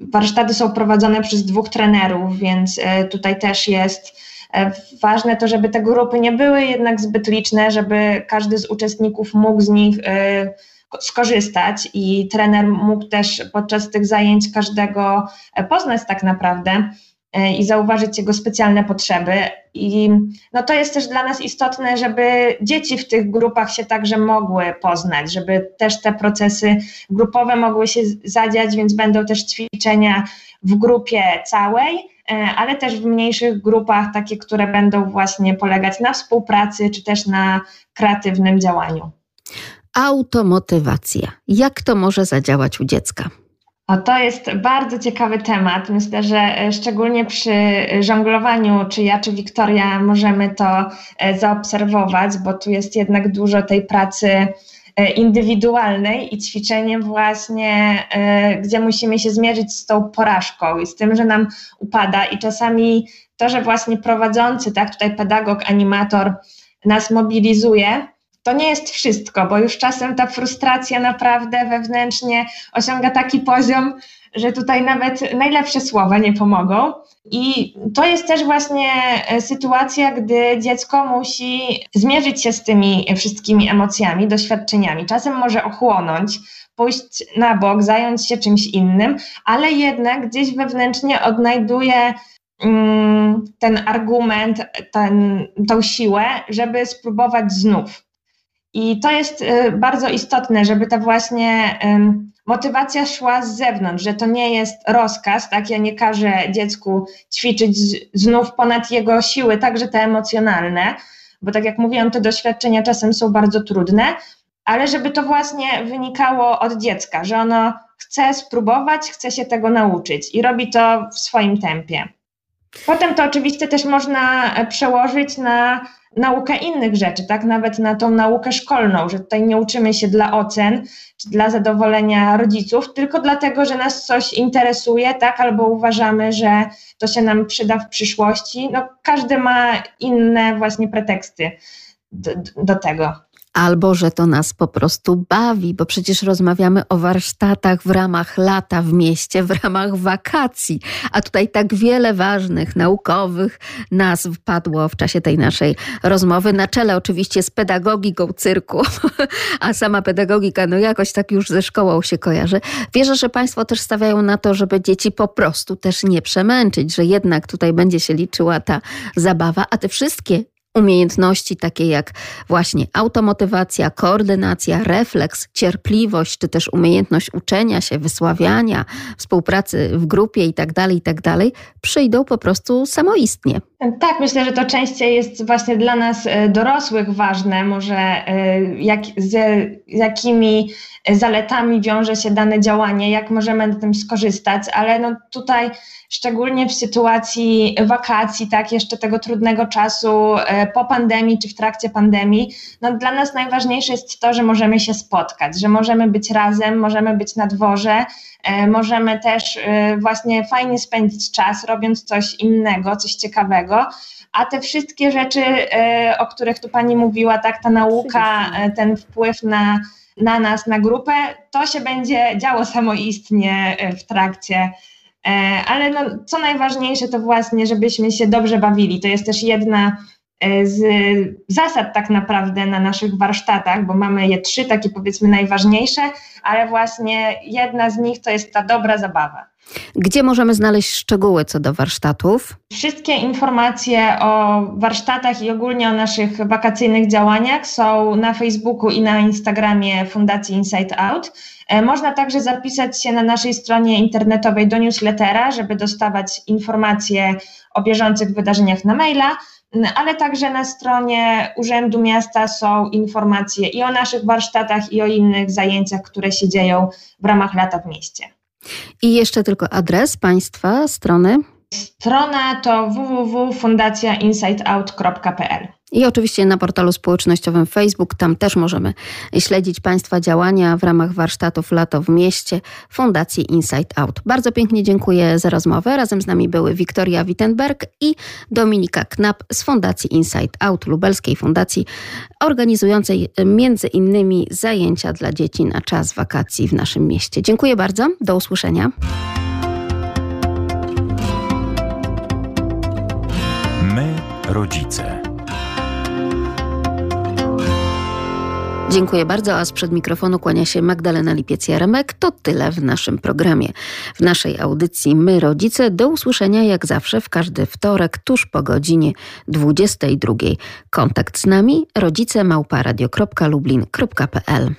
warsztaty są prowadzone przez dwóch trenerów, więc e, tutaj też jest e, ważne to, żeby te grupy nie były jednak zbyt liczne, żeby każdy z uczestników mógł z nich skorzystać i trener mógł też podczas tych zajęć każdego poznać tak naprawdę. E, i zauważyć jego specjalne potrzeby. I no to jest też dla nas istotne, żeby dzieci w tych grupach się także mogły poznać, żeby też te procesy grupowe mogły się zadziać, więc będą też ćwiczenia w grupie całej, e, ale też w mniejszych grupach, takie, które będą właśnie polegać na współpracy czy też na kreatywnym działaniu.
Automotywacja. Jak to może zadziałać u dziecka?
O, to jest bardzo ciekawy temat. Myślę, że e, szczególnie przy żonglowaniu, czy ja, czy Wiktoria, możemy to e, zaobserwować, bo tu jest jednak dużo tej pracy e, indywidualnej i ćwiczenie właśnie, gdzie musimy się zmierzyć z tą porażką i z tym, że nam upada i czasami to, że właśnie prowadzący, tak, tutaj pedagog, animator nas mobilizuje, to nie jest wszystko, bo już czasem ta frustracja naprawdę wewnętrznie osiąga taki poziom, że tutaj nawet najlepsze słowa nie pomogą. I to jest też właśnie e, sytuacja, gdy dziecko musi zmierzyć się z tymi wszystkimi emocjami, doświadczeniami. Czasem może ochłonąć, pójść na bok, zająć się czymś innym, ale jednak gdzieś wewnętrznie odnajduje mm, ten argument, tą siłę, żeby spróbować znów. I to jest y, bardzo istotne, żeby ta właśnie motywacja szła z zewnątrz, że to nie jest rozkaz, tak? Ja nie każę dziecku ćwiczyć znów ponad jego siły, także te emocjonalne, bo tak jak mówiłam, te doświadczenia czasem są bardzo trudne, ale żeby to właśnie wynikało od dziecka, że ono chce spróbować, chce się tego nauczyć i robi to w swoim tempie. Potem to oczywiście też można e, przełożyć na naukę innych rzeczy, tak? Nawet na tą naukę szkolną, że tutaj nie uczymy się dla ocen czy dla zadowolenia rodziców, tylko dlatego, że nas coś interesuje, tak? Albo uważamy, że to się nam przyda w przyszłości. No, każdy ma inne właśnie preteksty do, do tego
albo że to nas po prostu bawi, bo przecież rozmawiamy o warsztatach w ramach lata w mieście, w ramach wakacji, a tutaj tak wiele ważnych naukowych nazw padło w czasie tej naszej rozmowy. Na czele oczywiście z pedagogiką cyrku, a sama pedagogika no jakoś tak już ze szkołą się kojarzy. Wierzę, że Państwo też stawiają na to, żeby dzieci po prostu też nie przemęczyć, że jednak tutaj będzie się liczyła ta zabawa, a te wszystkie umiejętności takie jak właśnie automotywacja, koordynacja, refleks, cierpliwość, czy też umiejętność uczenia się, wysławiania, współpracy w grupie itd., tak itd., tak przyjdą po prostu samoistnie.
Tak, myślę, że to częściej jest właśnie dla nas e, dorosłych ważne, może e, jak, z jakimi zaletami wiąże się dane działanie, jak możemy na tym skorzystać, ale no tutaj szczególnie w sytuacji wakacji, tak, jeszcze tego trudnego czasu e, po pandemii czy w trakcie pandemii, no dla nas najważniejsze jest to, że możemy się spotkać, że możemy być razem, możemy być na dworze, e, możemy też e, właśnie fajnie spędzić czas, robiąc coś innego, coś ciekawego. A te wszystkie rzeczy, o których tu Pani mówiła, tak, ta nauka, ten wpływ na, na nas, na grupę, to się będzie działo samoistnie w trakcie ale no, co najważniejsze to właśnie, żebyśmy się dobrze bawili. To jest też jedna z zasad tak naprawdę na naszych warsztatach, bo mamy je trzy takie powiedzmy najważniejsze, ale właśnie jedna z nich to jest ta dobra zabawa.
Gdzie możemy znaleźć szczegóły co do warsztatów?
Wszystkie informacje o warsztatach i ogólnie o naszych wakacyjnych działaniach są na Facebooku i na Instagramie Fundacji Inside Out. E, można także zapisać się na naszej stronie internetowej do newslettera, żeby dostawać informacje o bieżących wydarzeniach na maila ale także na stronie Urzędu Miasta są informacje i o naszych warsztatach, i o innych zajęciach, które się dzieją w ramach lata w mieście.
I jeszcze tylko adres Państwa strony.
Strona to www.fundacjainsideout.pl.
I oczywiście na portalu społecznościowym Facebook, tam też możemy śledzić Państwa działania w ramach warsztatów Lato w Mieście Fundacji Inside Out. Bardzo pięknie dziękuję za rozmowę. Razem z nami były Wiktoria Wittenberg i Dominika Knap z Fundacji Inside Out, lubelskiej fundacji, organizującej między innymi zajęcia dla dzieci na czas wakacji w naszym mieście. Dziękuję bardzo. Do usłyszenia.
My, rodzice.
Dziękuję bardzo, a sprzed mikrofonu kłania się Magdalena Lipiec-Jaremek. To tyle w naszym programie. W naszej audycji My Rodzice do usłyszenia jak zawsze w każdy wtorek tuż po godzinie 22. Kontakt z nami rodzice małparadio.lublin.pl